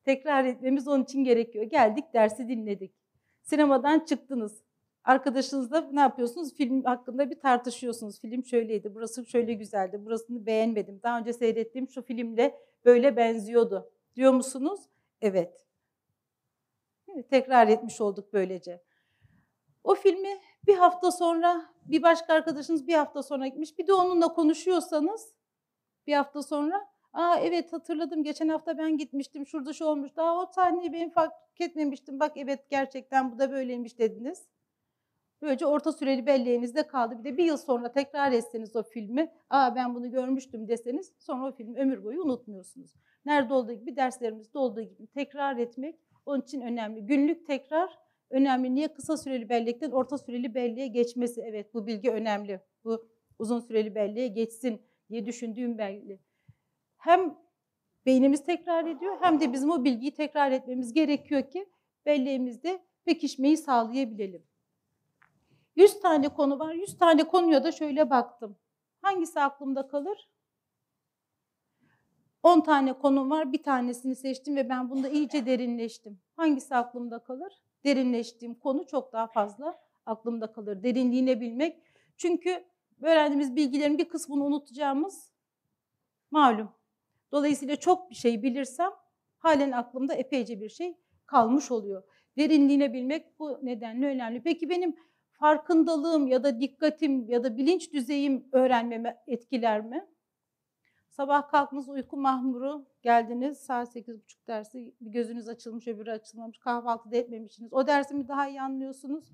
Tekrar etmemiz onun için gerekiyor. Geldik dersi dinledik. Sinemadan çıktınız. Arkadaşınızla ne yapıyorsunuz? Film hakkında bir tartışıyorsunuz. Film şöyleydi, burası şöyle güzeldi, burasını beğenmedim. Daha önce seyrettiğim şu filmle böyle benziyordu. Diyor musunuz? Evet. Tekrar etmiş olduk böylece. O filmi bir hafta sonra bir başka arkadaşınız bir hafta sonra gitmiş. Bir de onunla konuşuyorsanız bir hafta sonra aa evet hatırladım geçen hafta ben gitmiştim şurada şu olmuş. Daha o sahneyi ben fark etmemiştim. Bak evet gerçekten bu da böyleymiş dediniz. Böylece orta süreli belleğinizde kaldı. Bir de bir yıl sonra tekrar etseniz o filmi, aa ben bunu görmüştüm deseniz sonra o filmi ömür boyu unutmuyorsunuz. Nerede olduğu gibi derslerimizde olduğu gibi tekrar etmek onun için önemli. Günlük tekrar önemli. Niye kısa süreli bellekten orta süreli belleğe geçmesi? Evet bu bilgi önemli. Bu uzun süreli belleğe geçsin diye düşündüğüm belli. Hem beynimiz tekrar ediyor hem de bizim o bilgiyi tekrar etmemiz gerekiyor ki belleğimizde pekişmeyi sağlayabilelim. 100 tane konu var. 100 tane konuya da şöyle baktım. Hangisi aklımda kalır? 10 tane konu var. Bir tanesini seçtim ve ben bunda iyice derinleştim. Hangisi aklımda kalır? Derinleştiğim konu çok daha fazla aklımda kalır. Derinliğine bilmek. Çünkü öğrendiğimiz bilgilerin bir kısmını unutacağımız malum. Dolayısıyla çok bir şey bilirsem halen aklımda epeyce bir şey kalmış oluyor. Derinliğine bilmek bu nedenle önemli. Peki benim farkındalığım ya da dikkatim ya da bilinç düzeyim öğrenmeme etkiler mi? Sabah kalktınız uyku mahmuru geldiniz saat 8.30 dersi bir gözünüz açılmış öbürü açılmamış kahvaltı da etmemişsiniz. O dersi mi daha iyi anlıyorsunuz?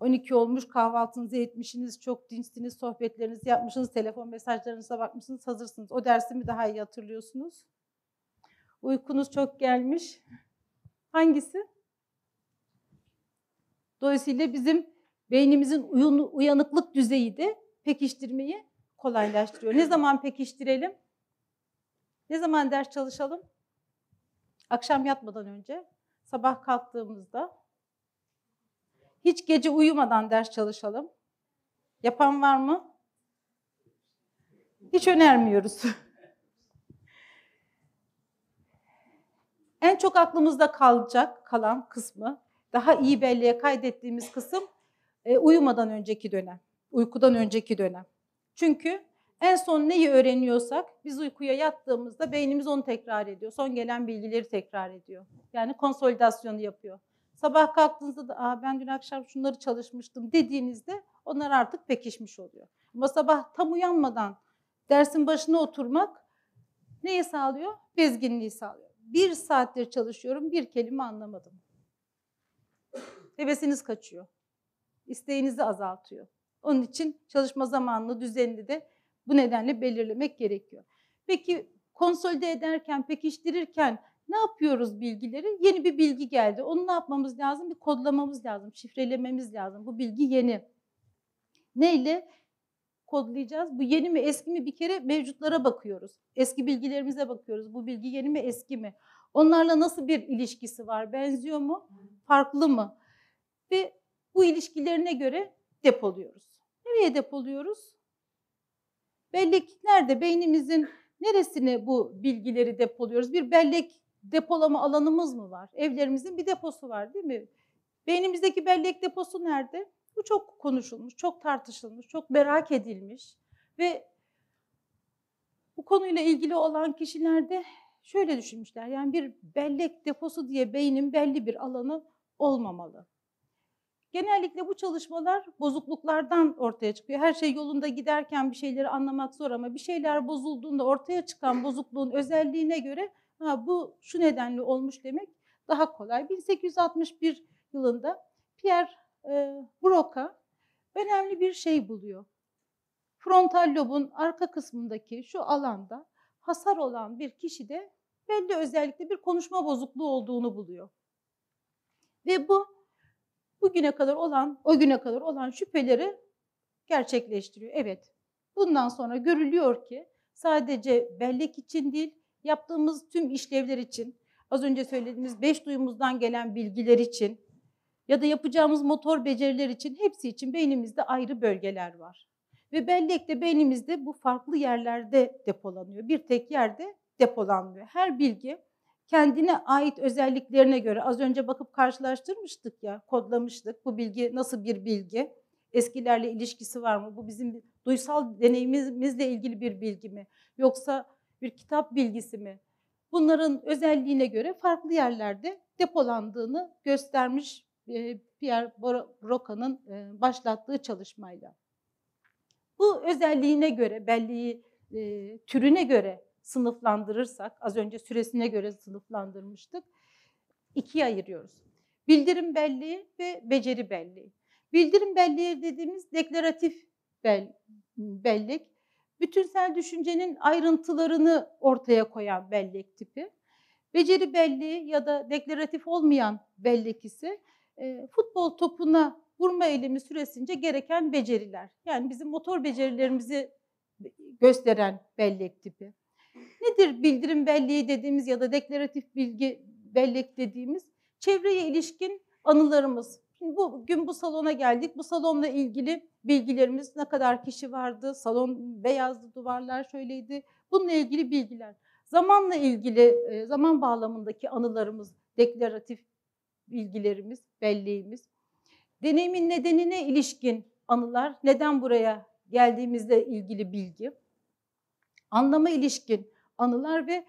12 olmuş kahvaltınızı etmişsiniz, çok dinçsiniz, sohbetlerinizi yapmışsınız, telefon mesajlarınıza bakmışsınız, hazırsınız. O dersi mi daha iyi hatırlıyorsunuz? Uykunuz çok gelmiş. Hangisi? Dolayısıyla bizim beynimizin uyanıklık düzeyi de pekiştirmeyi kolaylaştırıyor. Ne zaman pekiştirelim? Ne zaman ders çalışalım? Akşam yatmadan önce, sabah kalktığımızda. Hiç gece uyumadan ders çalışalım. Yapan var mı? Hiç önermiyoruz. en çok aklımızda kalacak kalan kısmı, daha iyi belleğe kaydettiğimiz kısım e, uyumadan önceki dönem, uykudan önceki dönem. Çünkü en son neyi öğreniyorsak biz uykuya yattığımızda beynimiz onu tekrar ediyor. Son gelen bilgileri tekrar ediyor. Yani konsolidasyonu yapıyor. Sabah kalktığınızda da Aa, ben dün akşam şunları çalışmıştım dediğinizde onlar artık pekişmiş oluyor. Ama sabah tam uyanmadan dersin başına oturmak neyi sağlıyor? Bezginliği sağlıyor. Bir saattir çalışıyorum, bir kelime anlamadım. Hevesiniz kaçıyor. İsteğinizi azaltıyor. Onun için çalışma zamanını, düzenini de bu nedenle belirlemek gerekiyor. Peki konsolide ederken, pekiştirirken ne yapıyoruz bilgileri? Yeni bir bilgi geldi. Onu ne yapmamız lazım? Bir kodlamamız lazım, şifrelememiz lazım. Bu bilgi yeni. Neyle kodlayacağız? Bu yeni mi, eski mi? Bir kere mevcutlara bakıyoruz. Eski bilgilerimize bakıyoruz. Bu bilgi yeni mi, eski mi? Onlarla nasıl bir ilişkisi var? Benziyor mu? Farklı mı? Ve bu ilişkilerine göre depoluyoruz. Nereye depoluyoruz? Bellek nerede? Beynimizin neresine bu bilgileri depoluyoruz? Bir bellek depolama alanımız mı var? Evlerimizin bir deposu var değil mi? Beynimizdeki bellek deposu nerede? Bu çok konuşulmuş, çok tartışılmış, çok merak edilmiş ve bu konuyla ilgili olan kişiler de şöyle düşünmüşler. Yani bir bellek deposu diye beynin belli bir alanı olmamalı. Genellikle bu çalışmalar bozukluklardan ortaya çıkıyor. Her şey yolunda giderken bir şeyleri anlamak zor ama bir şeyler bozulduğunda ortaya çıkan bozukluğun özelliğine göre ha, bu şu nedenle olmuş demek daha kolay. 1861 yılında Pierre e, Broca önemli bir şey buluyor. Frontal lobun arka kısmındaki şu alanda hasar olan bir kişide belli özellikle bir konuşma bozukluğu olduğunu buluyor. Ve bu bugüne kadar olan, o güne kadar olan şüpheleri gerçekleştiriyor. Evet, bundan sonra görülüyor ki sadece bellek için değil, yaptığımız tüm işlevler için, az önce söylediğimiz beş duyumuzdan gelen bilgiler için ya da yapacağımız motor beceriler için hepsi için beynimizde ayrı bölgeler var. Ve bellek de beynimizde bu farklı yerlerde depolanıyor. Bir tek yerde depolanmıyor. Her bilgi kendine ait özelliklerine göre az önce bakıp karşılaştırmıştık ya, kodlamıştık. Bu bilgi nasıl bir bilgi? Eskilerle ilişkisi var mı? Bu bizim duysal deneyimimizle ilgili bir bilgi mi? Yoksa bir kitap bilgisi mi? Bunların özelliğine göre farklı yerlerde depolandığını göstermiş e, Pierre Broca'nın e, başlattığı çalışmayla. Bu özelliğine göre, belleği e, türüne göre sınıflandırırsak, az önce süresine göre sınıflandırmıştık, ikiye ayırıyoruz. Bildirim belleği ve beceri belleği. Bildirim belleği dediğimiz deklaratif bel, bellek, bütünsel düşüncenin ayrıntılarını ortaya koyan bellek tipi. Beceri belleği ya da deklaratif olmayan bellek ise e, futbol topuna vurma eylemi süresince gereken beceriler. Yani bizim motor becerilerimizi gösteren bellek tipi. Nedir bildirim belleği dediğimiz ya da deklaratif bilgi bellek dediğimiz? Çevreye ilişkin anılarımız. Şimdi bugün bu salona geldik. Bu salonla ilgili bilgilerimiz ne kadar kişi vardı, salon beyazdı, duvarlar şöyleydi. Bununla ilgili bilgiler. Zamanla ilgili, zaman bağlamındaki anılarımız, deklaratif bilgilerimiz, belleğimiz. Deneyimin nedenine ilişkin anılar, neden buraya geldiğimizle ilgili bilgi. Anlama ilişkin anılar ve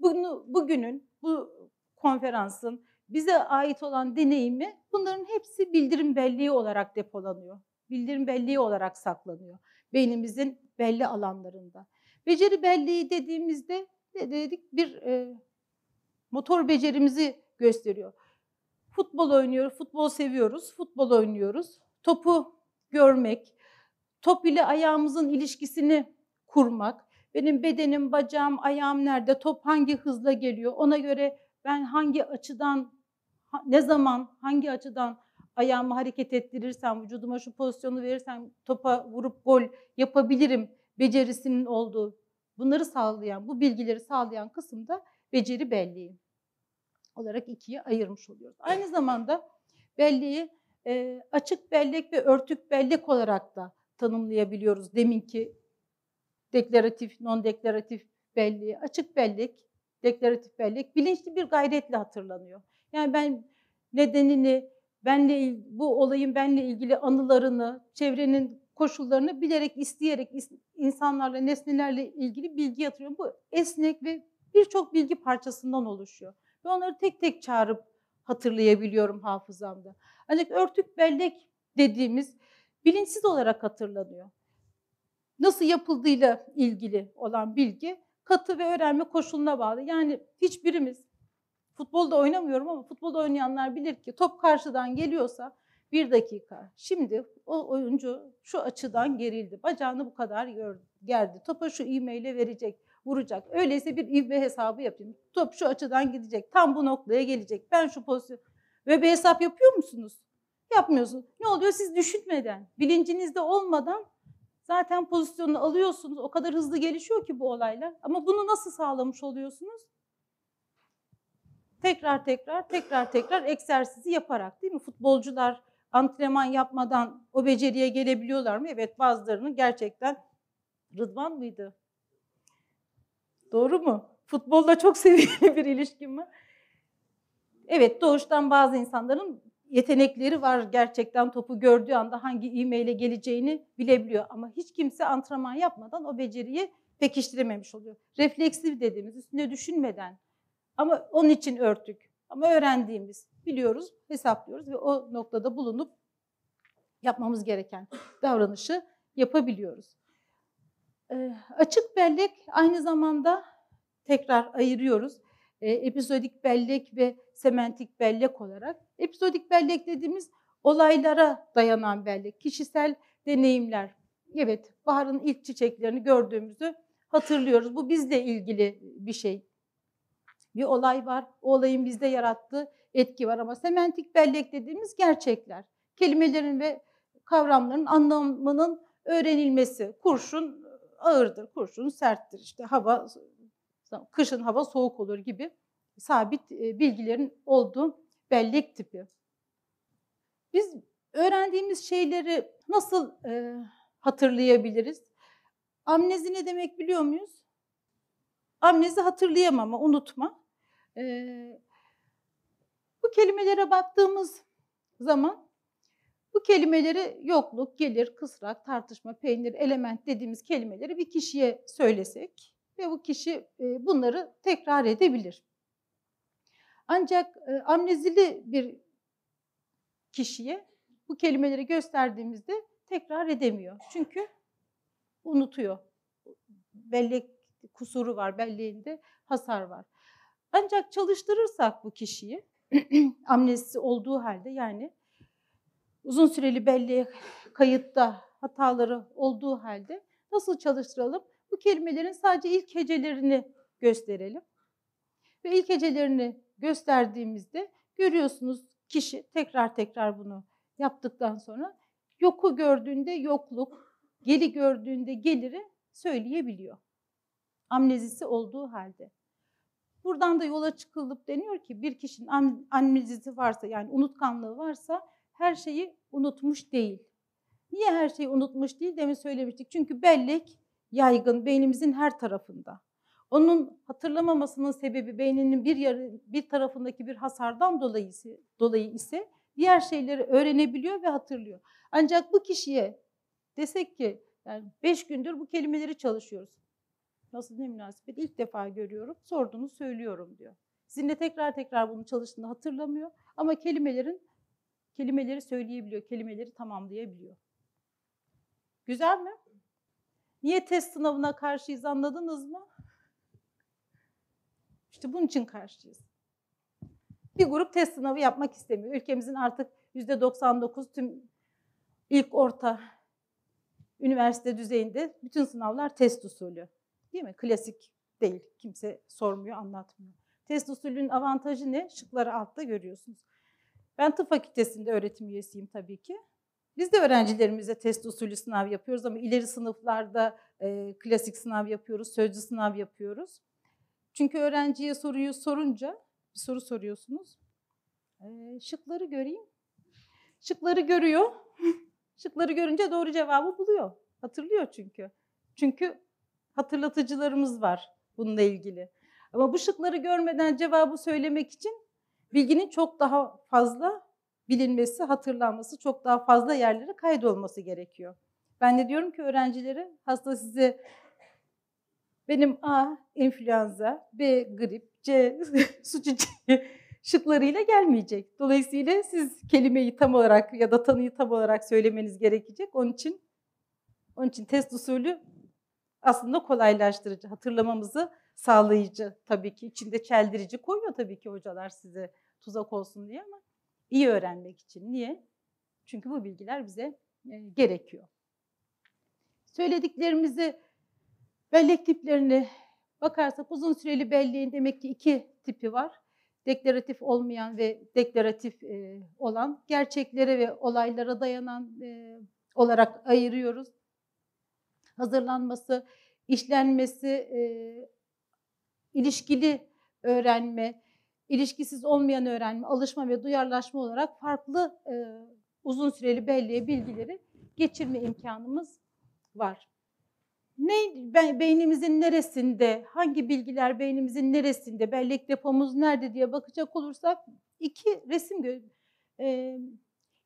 bunu, bugünün, bu konferansın bize ait olan deneyimi bunların hepsi bildirim belleği olarak depolanıyor. Bildirim belleği olarak saklanıyor beynimizin belli alanlarında. Beceri belleği dediğimizde ne dedik? Bir e, motor becerimizi gösteriyor. Futbol oynuyor, futbol seviyoruz, futbol oynuyoruz. Topu görmek, top ile ayağımızın ilişkisini kurmak, benim bedenim, bacağım, ayağım nerede, top hangi hızla geliyor, ona göre ben hangi açıdan, ne zaman, hangi açıdan ayağımı hareket ettirirsem, vücuduma şu pozisyonu verirsem topa vurup gol yapabilirim becerisinin olduğu, bunları sağlayan, bu bilgileri sağlayan kısımda beceri belleği olarak ikiye ayırmış oluyoruz. Aynı zamanda belleği e, açık bellek ve örtük bellek olarak da tanımlayabiliyoruz. Deminki deklaratif, non-deklaratif belleği, açık bellek, deklaratif bellek bilinçli bir gayretle hatırlanıyor. Yani ben nedenini, benle bu olayın benle ilgili anılarını, çevrenin koşullarını bilerek, isteyerek insanlarla, nesnelerle ilgili bilgi yatırıyorum. Bu esnek ve birçok bilgi parçasından oluşuyor. Ve onları tek tek çağırıp hatırlayabiliyorum hafızamda. Ancak örtük bellek dediğimiz bilinçsiz olarak hatırlanıyor. Nasıl yapıldığıyla ilgili olan bilgi katı ve öğrenme koşuluna bağlı. Yani hiçbirimiz futbolda oynamıyorum ama futbolda oynayanlar bilir ki top karşıdan geliyorsa bir dakika. Şimdi o oyuncu şu açıdan gerildi. Bacağını bu kadar gerdi. Topa şu e-mail'e verecek vuracak. Öyleyse bir ivme hesabı yapayım. Top şu açıdan gidecek. Tam bu noktaya gelecek. Ben şu pozisyon... Ve bir hesap yapıyor musunuz? Yapmıyorsunuz. Ne oluyor? Siz düşünmeden, bilincinizde olmadan zaten pozisyonunu alıyorsunuz. O kadar hızlı gelişiyor ki bu olaylar. Ama bunu nasıl sağlamış oluyorsunuz? Tekrar tekrar, tekrar tekrar egzersizi yaparak değil mi? Futbolcular antrenman yapmadan o beceriye gelebiliyorlar mı? Evet bazılarının gerçekten Rıdvan mıydı? Doğru mu? Futbolda çok seviyeli bir ilişkim var. Evet doğuştan bazı insanların yetenekleri var gerçekten topu gördüğü anda hangi e-maile geleceğini bilebiliyor. Ama hiç kimse antrenman yapmadan o beceriyi pekiştirememiş oluyor. Refleksif dediğimiz üstüne düşünmeden ama onun için örtük. Ama öğrendiğimiz biliyoruz, hesaplıyoruz ve o noktada bulunup yapmamız gereken davranışı yapabiliyoruz. E, açık bellek aynı zamanda tekrar ayırıyoruz. E, epizodik bellek ve sementik bellek olarak. Epizodik bellek dediğimiz olaylara dayanan bellek, kişisel deneyimler. Evet, baharın ilk çiçeklerini gördüğümüzü hatırlıyoruz. Bu bizle ilgili bir şey. Bir olay var, o olayın bizde yarattığı etki var ama sementik bellek dediğimiz gerçekler. Kelimelerin ve kavramların anlamının öğrenilmesi. Kurşun ağırdır, kurşun serttir. İşte hava kışın hava soğuk olur gibi sabit bilgilerin olduğu bellek tipi. Biz öğrendiğimiz şeyleri nasıl e, hatırlayabiliriz? Amnezi ne demek biliyor muyuz? Amnezi hatırlayamama, unutma. Ee, bu kelimelere baktığımız zaman bu kelimeleri yokluk, gelir, kısrak, tartışma, peynir, element dediğimiz kelimeleri bir kişiye söylesek ve bu kişi bunları tekrar edebilir. Ancak amnezili bir kişiye bu kelimeleri gösterdiğimizde tekrar edemiyor. Çünkü unutuyor. Bellek kusuru var, belleğinde hasar var. Ancak çalıştırırsak bu kişiyi amnezisi olduğu halde yani uzun süreli belleğe kayıtta hataları olduğu halde nasıl çalıştıralım? Bu kelimelerin sadece ilk hecelerini gösterelim. Ve ilk hecelerini gösterdiğimizde görüyorsunuz kişi tekrar tekrar bunu yaptıktan sonra yoku gördüğünde yokluk, geli gördüğünde geliri söyleyebiliyor. Amnezisi olduğu halde. Buradan da yola çıkılıp deniyor ki bir kişinin am- amnezisi varsa yani unutkanlığı varsa her şeyi unutmuş değil. Niye her şeyi unutmuş değil demin söylemiştik. Çünkü bellek yaygın beynimizin her tarafında. Onun hatırlamamasının sebebi beyninin bir yarı, bir tarafındaki bir hasardan dolayı, dolayı ise diğer şeyleri öğrenebiliyor ve hatırlıyor. Ancak bu kişiye desek ki yani beş gündür bu kelimeleri çalışıyoruz. Nasıl ne münasebet ilk defa görüyorum sorduğunu söylüyorum diyor. Sizinle tekrar tekrar bunu çalıştığını hatırlamıyor ama kelimelerin kelimeleri söyleyebiliyor, kelimeleri tamamlayabiliyor. Güzel mi? Niye test sınavına karşıyız anladınız mı? İşte bunun için karşıyız. Bir grup test sınavı yapmak istemiyor. Ülkemizin artık %99 tüm ilk orta üniversite düzeyinde bütün sınavlar test usulü. Değil mi? Klasik değil. Kimse sormuyor, anlatmıyor. Test usulünün avantajı ne? Şıkları altta görüyorsunuz. Ben tıp fakültesinde öğretim üyesiyim tabii ki. Biz de öğrencilerimize test usulü sınav yapıyoruz ama ileri sınıflarda e, klasik sınav yapıyoruz, sözlü sınav yapıyoruz. Çünkü öğrenciye soruyu sorunca, bir soru soruyorsunuz. E, şıkları göreyim. Şıkları görüyor. Şıkları görünce doğru cevabı buluyor. Hatırlıyor çünkü. Çünkü hatırlatıcılarımız var bununla ilgili. Ama bu şıkları görmeden cevabı söylemek için bilginin çok daha fazla bilinmesi, hatırlanması, çok daha fazla yerlere kaydolması gerekiyor. Ben de diyorum ki öğrencilere hasta size benim A influenza, B grip, C su çiçeği şıklarıyla gelmeyecek. Dolayısıyla siz kelimeyi tam olarak ya da tanıyı tam olarak söylemeniz gerekecek. Onun için onun için test usulü aslında kolaylaştırıcı, hatırlamamızı sağlayıcı tabii ki. içinde çeldirici koyuyor tabii ki hocalar size tuzak olsun diye ama iyi öğrenmek için. Niye? Çünkü bu bilgiler bize e, gerekiyor. Söylediklerimizi bellek tiplerini bakarsak uzun süreli belleğin demek ki iki tipi var. Deklaratif olmayan ve deklaratif e, olan, gerçeklere ve olaylara dayanan e, olarak ayırıyoruz. Hazırlanması, işlenmesi, e, ilişkili öğrenme, ilişkisiz olmayan öğrenme, alışma ve duyarlaşma olarak farklı e, uzun süreli belleğe bilgileri geçirme imkanımız var. Ne beynimizin neresinde, hangi bilgiler beynimizin neresinde, bellek depomuz nerede diye bakacak olursak iki resim e,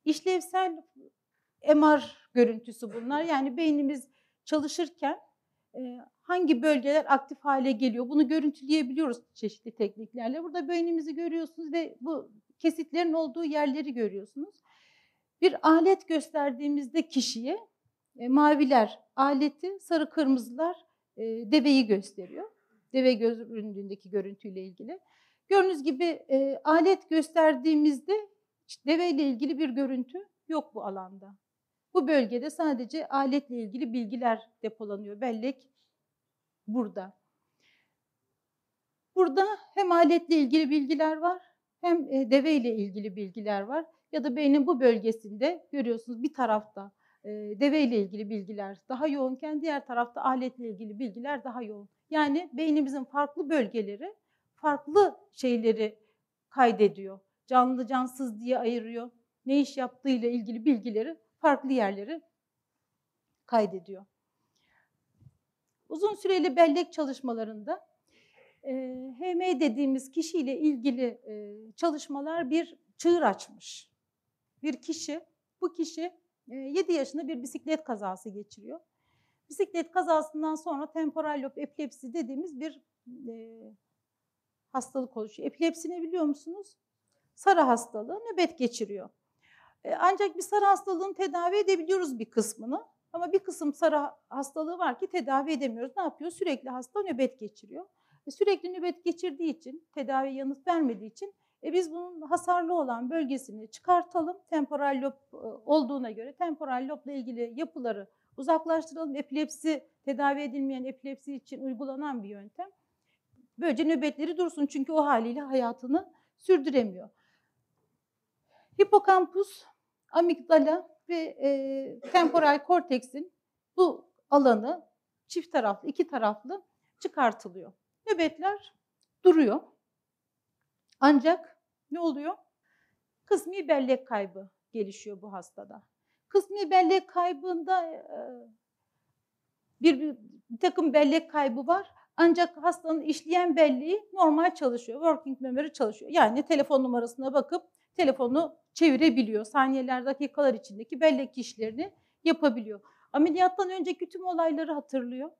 işlevsel MR görüntüsü bunlar. Yani beynimiz çalışırken hangi bölgeler aktif hale geliyor bunu görüntüleyebiliyoruz çeşitli tekniklerle. Burada beynimizi görüyorsunuz ve bu kesitlerin olduğu yerleri görüyorsunuz. Bir alet gösterdiğimizde kişiye maviler aleti, sarı kırmızılar deveyi gösteriyor. Deve göründüğündeki görüntüyle ilgili. Gördüğünüz gibi alet gösterdiğimizde işte deveyle ilgili bir görüntü yok bu alanda. Bu bölgede sadece aletle ilgili bilgiler depolanıyor. Bellek burada. Burada hem aletle ilgili bilgiler var hem e, deveyle ilgili bilgiler var. Ya da beynin bu bölgesinde görüyorsunuz bir tarafta e, deveyle ilgili bilgiler daha yoğunken diğer tarafta aletle ilgili bilgiler daha yoğun. Yani beynimizin farklı bölgeleri farklı şeyleri kaydediyor. Canlı cansız diye ayırıyor. Ne iş yaptığıyla ilgili bilgileri farklı yerleri kaydediyor. Uzun süreli bellek çalışmalarında e, HM dediğimiz kişiyle ilgili e, çalışmalar bir çığır açmış. Bir kişi, bu kişi e, 7 yaşında bir bisiklet kazası geçiriyor. Bisiklet kazasından sonra temporal lob epilepsi dediğimiz bir e, hastalık oluşuyor. Epilepsi ne biliyor musunuz? Sarı hastalığı nöbet geçiriyor. E, ancak bir sarı hastalığını tedavi edebiliyoruz bir kısmını. Ama bir kısım sarı hastalığı var ki tedavi edemiyoruz. Ne yapıyor? Sürekli hasta nöbet geçiriyor. E, sürekli nöbet geçirdiği için, tedaviye yanıt vermediği için e, biz bunun hasarlı olan bölgesini çıkartalım. Temporal lob e, olduğuna göre temporal lobla ilgili yapıları uzaklaştıralım. Epilepsi, tedavi edilmeyen epilepsi için uygulanan bir yöntem. Böylece nöbetleri dursun çünkü o haliyle hayatını sürdüremiyor. Hipokampus, amigdala ve e, temporal korteksin bu alanı çift taraflı, iki taraflı çıkartılıyor. Nöbetler duruyor. Ancak ne oluyor? Kısmi bellek kaybı gelişiyor bu hastada. Kısmi bellek kaybında e, bir, bir, takım bellek kaybı var. Ancak hastanın işleyen belleği normal çalışıyor. Working memory çalışıyor. Yani telefon numarasına bakıp telefonu çevirebiliyor. Saniyeler, dakikalar içindeki bellek işlerini yapabiliyor. Ameliyattan önceki tüm olayları hatırlıyor.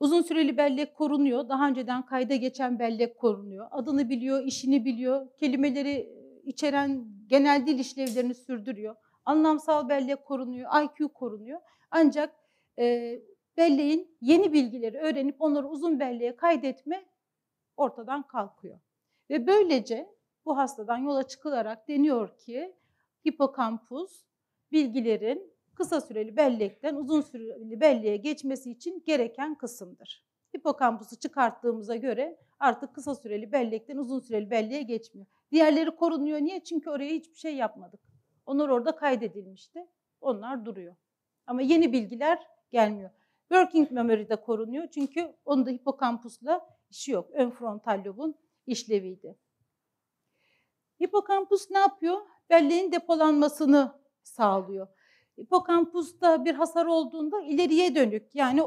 Uzun süreli bellek korunuyor. Daha önceden kayda geçen bellek korunuyor. Adını biliyor, işini biliyor. Kelimeleri içeren genel dil işlevlerini sürdürüyor. Anlamsal bellek korunuyor, IQ korunuyor. Ancak e, belleğin yeni bilgileri öğrenip onları uzun belleğe kaydetme ortadan kalkıyor. Ve böylece bu hastadan yola çıkılarak deniyor ki hipokampus bilgilerin kısa süreli bellekten uzun süreli belleğe geçmesi için gereken kısımdır. Hipokampusu çıkarttığımıza göre artık kısa süreli bellekten uzun süreli belleğe geçmiyor. Diğerleri korunuyor. Niye? Çünkü oraya hiçbir şey yapmadık. Onlar orada kaydedilmişti. Onlar duruyor. Ama yeni bilgiler gelmiyor. Working memory de korunuyor çünkü onun da hipokampusla işi yok. Ön frontal lobun işleviydi. Hipokampus ne yapıyor? Belleğin depolanmasını sağlıyor. Hipokampusta bir hasar olduğunda ileriye dönük yani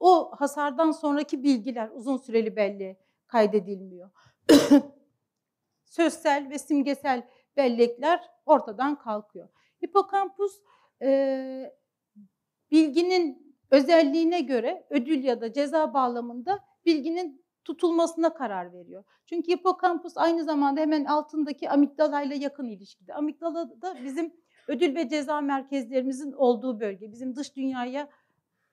o hasardan sonraki bilgiler uzun süreli belleğe kaydedilmiyor. Sözsel ve simgesel bellekler ortadan kalkıyor. Hipokampus e, bilginin özelliğine göre ödül ya da ceza bağlamında bilginin tutulmasına karar veriyor. Çünkü hipokampus aynı zamanda hemen altındaki amigdala ile yakın ilişkide. Amigdala da bizim ödül ve ceza merkezlerimizin olduğu bölge. Bizim dış dünyaya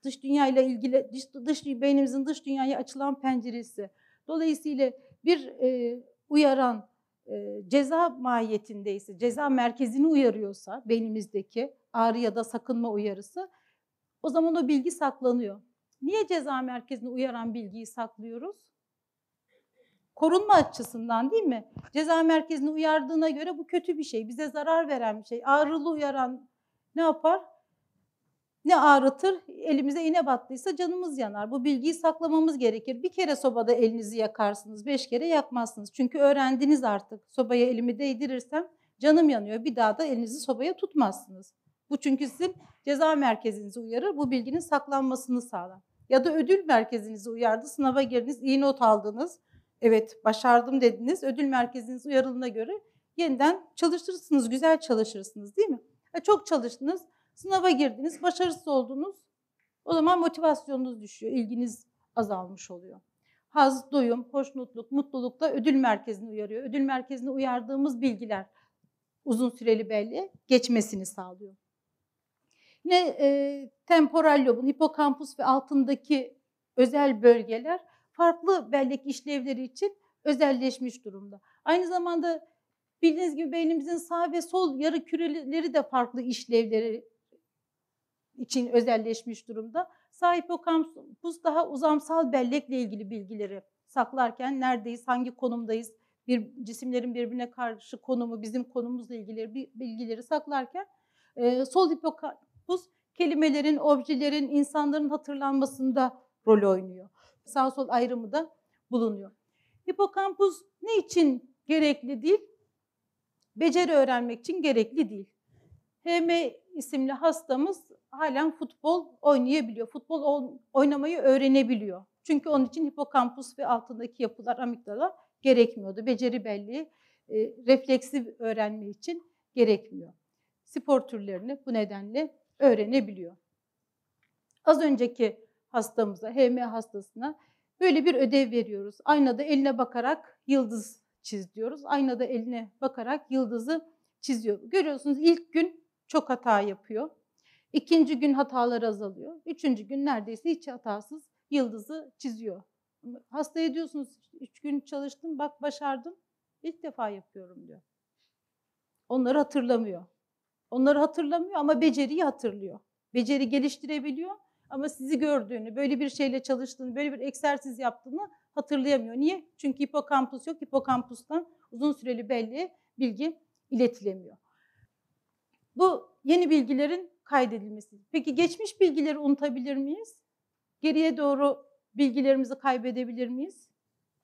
dış dünyayla ilgili dış, dış beynimizin dış dünyaya açılan penceresi. Dolayısıyla bir e, uyaran e, ceza mahiyetindeyse, ceza merkezini uyarıyorsa beynimizdeki ağrı ya da sakınma uyarısı o zaman o bilgi saklanıyor. Niye ceza merkezini uyaran bilgiyi saklıyoruz? Korunma açısından değil mi? Ceza merkezini uyardığına göre bu kötü bir şey, bize zarar veren bir şey. Ağrılı uyaran ne yapar? Ne ağrıtır? Elimize iğne battıysa canımız yanar. Bu bilgiyi saklamamız gerekir. Bir kere sobada elinizi yakarsınız, beş kere yakmazsınız. Çünkü öğrendiniz artık. Sobaya elimi değdirirsem canım yanıyor. Bir daha da elinizi sobaya tutmazsınız. Bu çünkü sizin ceza merkezinizi uyarır. Bu bilginin saklanmasını sağlar. Ya da ödül merkezinizi uyardı. Sınava girdiniz, iyi not aldınız. Evet başardım dediniz. Ödül merkeziniz uyarılığına göre yeniden çalışırsınız, güzel çalışırsınız değil mi? E çok çalıştınız, sınava girdiniz, başarısız oldunuz. O zaman motivasyonunuz düşüyor, ilginiz azalmış oluyor. Haz, doyum, hoşnutluk, mutluluk da ödül merkezini uyarıyor. Ödül merkezine uyardığımız bilgiler uzun süreli belli geçmesini sağlıyor. Yine e, temporal lobun, hipokampus ve altındaki özel bölgeler farklı bellek işlevleri için özelleşmiş durumda. Aynı zamanda bildiğiniz gibi beynimizin sağ ve sol yarı küreleri de farklı işlevleri için özelleşmiş durumda. Sağ hipokampus daha uzamsal bellekle ilgili bilgileri saklarken neredeyiz, hangi konumdayız, bir cisimlerin birbirine karşı konumu, bizim konumuzla ilgili bilgileri saklarken e, sol hipokampus kelimelerin, objelerin, insanların hatırlanmasında rol oynuyor sağ sol ayrımı da bulunuyor. Hipokampus ne için gerekli değil? Beceri öğrenmek için gerekli değil. HM isimli hastamız halen futbol oynayabiliyor. Futbol oynamayı öğrenebiliyor. Çünkü onun için hipokampus ve altındaki yapılar amigdala gerekmiyordu. Beceri belleği e, refleksif öğrenme için gerekmiyor. Spor türlerini bu nedenle öğrenebiliyor. Az önceki hastamıza, HM hastasına böyle bir ödev veriyoruz. Aynada eline bakarak yıldız çiz diyoruz. Aynada eline bakarak yıldızı çiziyor. Görüyorsunuz ilk gün çok hata yapıyor. İkinci gün hatalar azalıyor. Üçüncü gün neredeyse hiç hatasız yıldızı çiziyor. Hastaya diyorsunuz üç gün çalıştım bak başardım. İlk defa yapıyorum diyor. Onları hatırlamıyor. Onları hatırlamıyor ama beceriyi hatırlıyor. Beceri geliştirebiliyor ama sizi gördüğünü, böyle bir şeyle çalıştığını, böyle bir egzersiz yaptığını hatırlayamıyor. Niye? Çünkü hipokampus yok. Hipokampustan uzun süreli belli bilgi iletilemiyor. Bu yeni bilgilerin kaydedilmesi. Peki geçmiş bilgileri unutabilir miyiz? Geriye doğru bilgilerimizi kaybedebilir miyiz?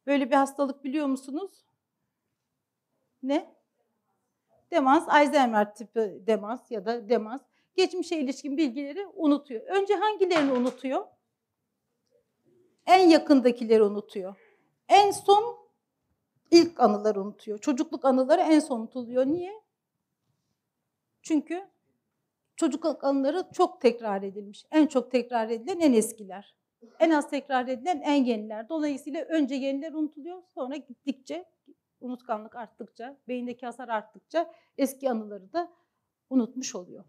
Böyle bir hastalık biliyor musunuz? Ne? Demans, Alzheimer tipi demans ya da demans. Geçmişe ilişkin bilgileri unutuyor. Önce hangilerini unutuyor? En yakındakileri unutuyor. En son ilk anıları unutuyor. Çocukluk anıları en son unutuluyor. Niye? Çünkü çocukluk anıları çok tekrar edilmiş. En çok tekrar edilen en eskiler. En az tekrar edilen en yeniler. Dolayısıyla önce yeniler unutuluyor. Sonra gittikçe, unutkanlık arttıkça, beyindeki hasar arttıkça eski anıları da unutmuş oluyor.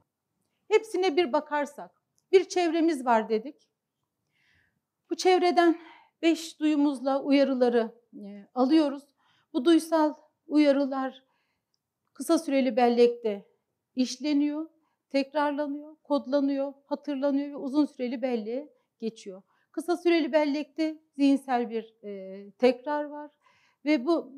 Hepsine bir bakarsak, bir çevremiz var dedik. Bu çevreden beş duyumuzla uyarıları e, alıyoruz. Bu duysal uyarılar kısa süreli bellekte işleniyor, tekrarlanıyor, kodlanıyor, hatırlanıyor ve uzun süreli belleğe geçiyor. Kısa süreli bellekte zihinsel bir e, tekrar var ve bu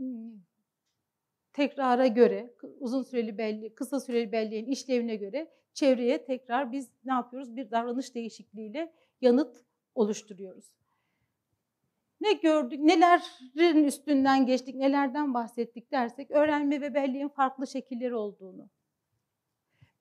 tekrara göre, uzun süreli belli, kısa süreli belleğin işlevine göre çevreye tekrar biz ne yapıyoruz? Bir davranış değişikliğiyle yanıt oluşturuyoruz. Ne gördük, nelerin üstünden geçtik, nelerden bahsettik dersek öğrenme ve belleğin farklı şekilleri olduğunu,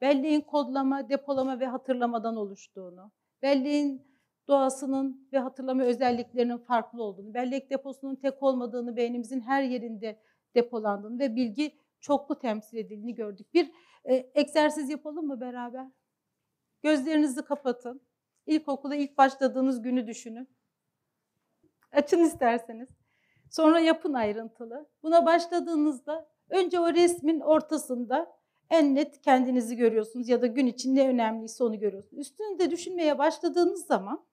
belleğin kodlama, depolama ve hatırlamadan oluştuğunu, belleğin doğasının ve hatırlama özelliklerinin farklı olduğunu, bellek deposunun tek olmadığını, beynimizin her yerinde depolandığını ve bilgi çoklu temsil edildiğini gördük. Bir e, egzersiz yapalım mı beraber? Gözlerinizi kapatın. İlkokula ilk başladığınız günü düşünün. Açın isterseniz. Sonra yapın ayrıntılı. Buna başladığınızda önce o resmin ortasında en net kendinizi görüyorsunuz ya da gün için ne önemliyse onu görüyorsunuz. Üstünde düşünmeye başladığınız zaman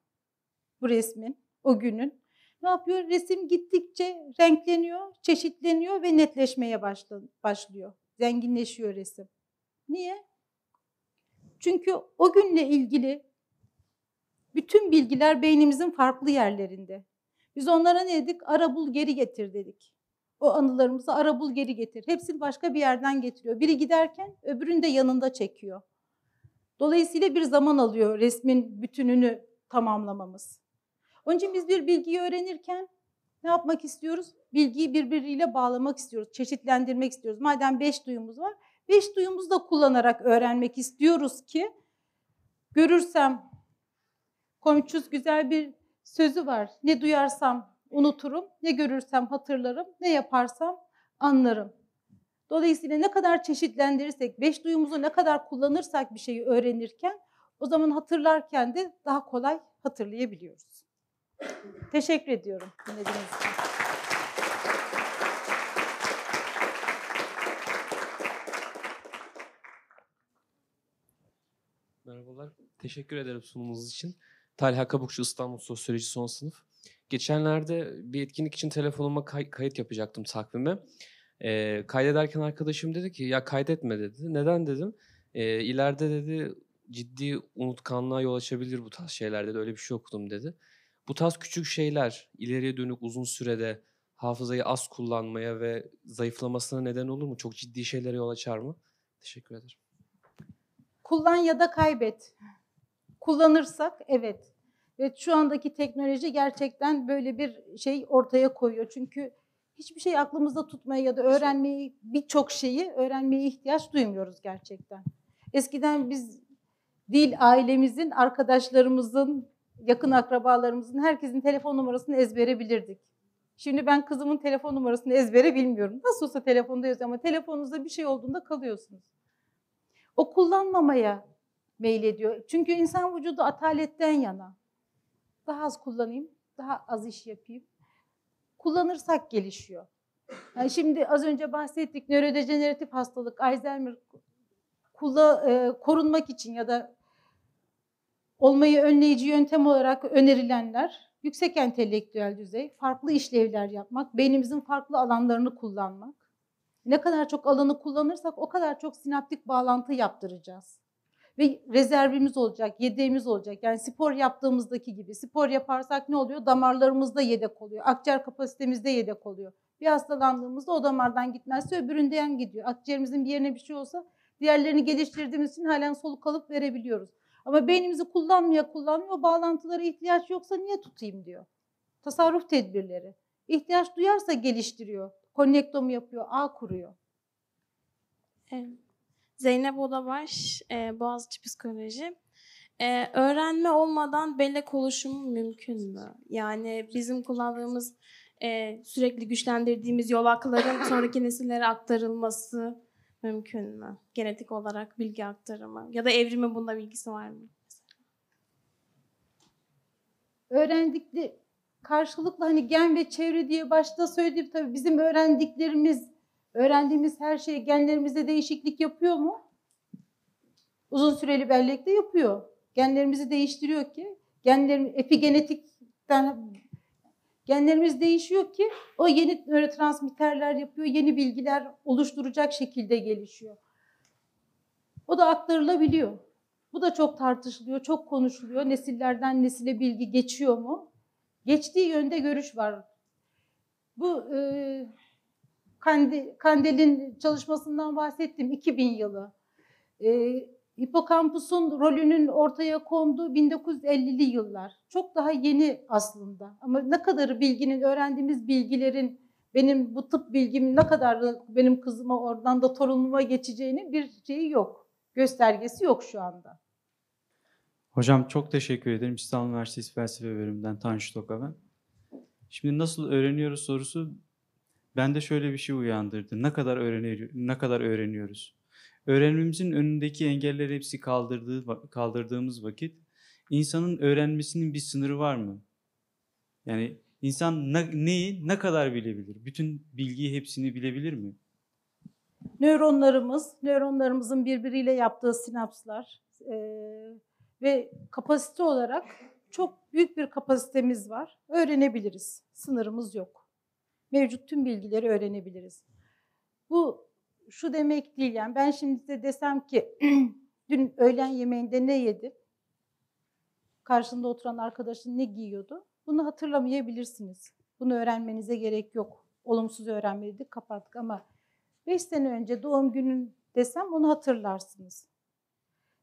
bu resmin, o günün ne yapıyor? Resim gittikçe renkleniyor, çeşitleniyor ve netleşmeye başlıyor. Zenginleşiyor resim. Niye? Çünkü o günle ilgili bütün bilgiler beynimizin farklı yerlerinde. Biz onlara ne dedik? Ara bul geri getir dedik. O anılarımızı ara bul geri getir. Hepsini başka bir yerden getiriyor. Biri giderken öbürünü de yanında çekiyor. Dolayısıyla bir zaman alıyor resmin bütününü tamamlamamız. Onun için biz bir bilgiyi öğrenirken ne yapmak istiyoruz? Bilgiyi birbiriyle bağlamak istiyoruz, çeşitlendirmek istiyoruz. Madem beş duyumuz var, beş duyumuzu da kullanarak öğrenmek istiyoruz ki görürsem, komşuz güzel bir sözü var. Ne duyarsam unuturum, ne görürsem hatırlarım, ne yaparsam anlarım. Dolayısıyla ne kadar çeşitlendirirsek, beş duyumuzu ne kadar kullanırsak bir şeyi öğrenirken o zaman hatırlarken de daha kolay hatırlayabiliyoruz. Teşekkür ediyorum dinlediğiniz için.
Teşekkür ederim sunumunuz için. Talha Kabukçu İstanbul Sosyoloji son sınıf. Geçenlerde bir etkinlik için telefonuma kay- kayıt yapacaktım takvime. Ee, kaydederken arkadaşım dedi ki ya kaydetme dedi. Neden dedim. Ee, ileride dedi ciddi unutkanlığa yol açabilir bu tarz şeyler dedi. Öyle bir şey okudum dedi. Bu tarz küçük şeyler ileriye dönük uzun sürede hafızayı az kullanmaya ve zayıflamasına neden olur mu? Çok ciddi şeylere yol açar mı? Teşekkür ederim.
Kullan ya da kaybet. Kullanırsak evet. Ve şu andaki teknoloji gerçekten böyle bir şey ortaya koyuyor. Çünkü hiçbir şey aklımızda tutmaya ya da öğrenmeyi birçok şeyi öğrenmeye ihtiyaç duymuyoruz gerçekten. Eskiden biz dil ailemizin, arkadaşlarımızın yakın akrabalarımızın herkesin telefon numarasını ezbere bilirdik. Şimdi ben kızımın telefon numarasını ezbere bilmiyorum. Nasıl olsa telefonda yazıyor ama telefonunuzda bir şey olduğunda kalıyorsunuz. O kullanmamaya meylediyor. Çünkü insan vücudu ataletten yana. Daha az kullanayım, daha az iş yapayım. Kullanırsak gelişiyor. Yani şimdi az önce bahsettik nörodejeneratif hastalık, Alzheimer kulla, e, korunmak için ya da olmayı önleyici yöntem olarak önerilenler yüksek entelektüel düzey, farklı işlevler yapmak, beynimizin farklı alanlarını kullanmak. Ne kadar çok alanı kullanırsak o kadar çok sinaptik bağlantı yaptıracağız. Ve rezervimiz olacak, yedeğimiz olacak. Yani spor yaptığımızdaki gibi. Spor yaparsak ne oluyor? Damarlarımızda yedek oluyor. Akciğer kapasitemizde yedek oluyor. Bir hastalandığımızda o damardan gitmezse öbüründen gidiyor. Akciğerimizin bir yerine bir şey olsa diğerlerini geliştirdiğimiz için halen soluk alıp verebiliyoruz. Ama beynimizi kullanmaya kullanmıyor, bağlantılara ihtiyaç yoksa niye tutayım diyor. Tasarruf tedbirleri. İhtiyaç duyarsa geliştiriyor. Konnektomu yapıyor, ağ kuruyor.
Evet. Zeynep Odabaş, e, Boğaziçi Psikoloji. E, öğrenme olmadan bellek oluşumu mümkün mü? Yani bizim kullandığımız, e, sürekli güçlendirdiğimiz yolakların sonraki nesillere aktarılması mümkün mü? Genetik olarak bilgi aktarımı ya da evrimin bunda bilgisi var mı?
öğrendikli karşılıklı hani gen ve çevre diye başta söylediğim tabii bizim öğrendiklerimiz, öğrendiğimiz her şey genlerimizde değişiklik yapıyor mu? Uzun süreli bellekte yapıyor. Genlerimizi değiştiriyor ki, genlerim epigenetikten genlerimiz değişiyor ki o yeni nörotransmitterler yapıyor, yeni bilgiler oluşturacak şekilde gelişiyor. O da aktarılabiliyor. Bu da çok tartışılıyor, çok konuşuluyor. Nesillerden nesile bilgi geçiyor mu? Geçtiği yönde görüş var. Bu e, Kandel'in çalışmasından bahsettim 2000 yılı. E, hipokampusun rolünün ortaya konduğu 1950'li yıllar. Çok daha yeni aslında. Ama ne kadarı bilginin, öğrendiğimiz bilgilerin benim bu tıp bilgim ne kadar da benim kızıma oradan da torunuma geçeceğini bir şeyi yok. Göstergesi yok şu anda.
Hocam çok teşekkür ederim. İstanbul Üniversitesi Felsefe Bölümünden Tanju Toka. Şimdi nasıl öğreniyoruz sorusu bende şöyle bir şey uyandırdı. Ne kadar öğreniyor, ne kadar öğreniyoruz? Öğrenmemizin önündeki engelleri hepsi kaldırdığı kaldırdığımız vakit insanın öğrenmesinin bir sınırı var mı? Yani insan ne, neyi ne kadar bilebilir? Bütün bilgiyi hepsini bilebilir mi?
Nöronlarımız, nöronlarımızın birbiriyle yaptığı sinapslar eee, ve kapasite olarak çok büyük bir kapasitemiz var. Öğrenebiliriz. Sınırımız yok. Mevcut tüm bilgileri öğrenebiliriz. Bu şu demek değil yani ben şimdi size desem ki dün öğlen yemeğinde ne yedin? Karşında oturan arkadaşın ne giyiyordu? Bunu hatırlamayabilirsiniz. Bunu öğrenmenize gerek yok. Olumsuz öğrenmeliydik, kapattık ama 5 sene önce doğum günün desem onu hatırlarsınız.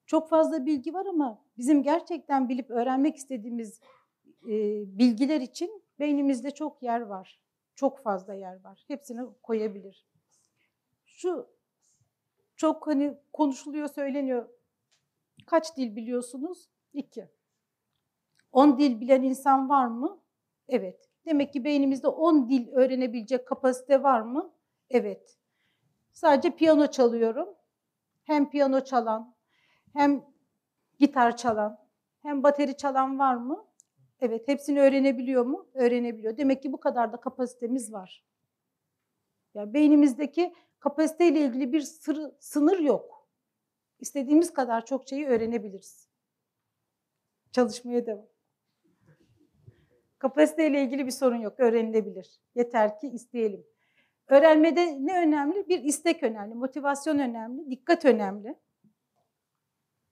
Çok fazla bilgi var ama bizim gerçekten bilip öğrenmek istediğimiz e, bilgiler için beynimizde çok yer var. Çok fazla yer var. Hepsini koyabilir. Şu çok hani konuşuluyor, söyleniyor. Kaç dil biliyorsunuz? İki. 10 dil bilen insan var mı? Evet. Demek ki beynimizde 10 dil öğrenebilecek kapasite var mı? Evet. Sadece piyano çalıyorum. Hem piyano çalan, hem gitar çalan, hem bateri çalan var mı? Evet. Hepsini öğrenebiliyor mu? Öğrenebiliyor. Demek ki bu kadar da kapasitemiz var. Ya beynimizdeki kapasiteyle ilgili bir sır, sınır yok. İstediğimiz kadar çok şeyi öğrenebiliriz. Çalışmaya devam. Kapasiteyle ilgili bir sorun yok. Öğrenilebilir. Yeter ki isteyelim. Öğrenmede ne önemli? Bir istek önemli, motivasyon önemli, dikkat önemli.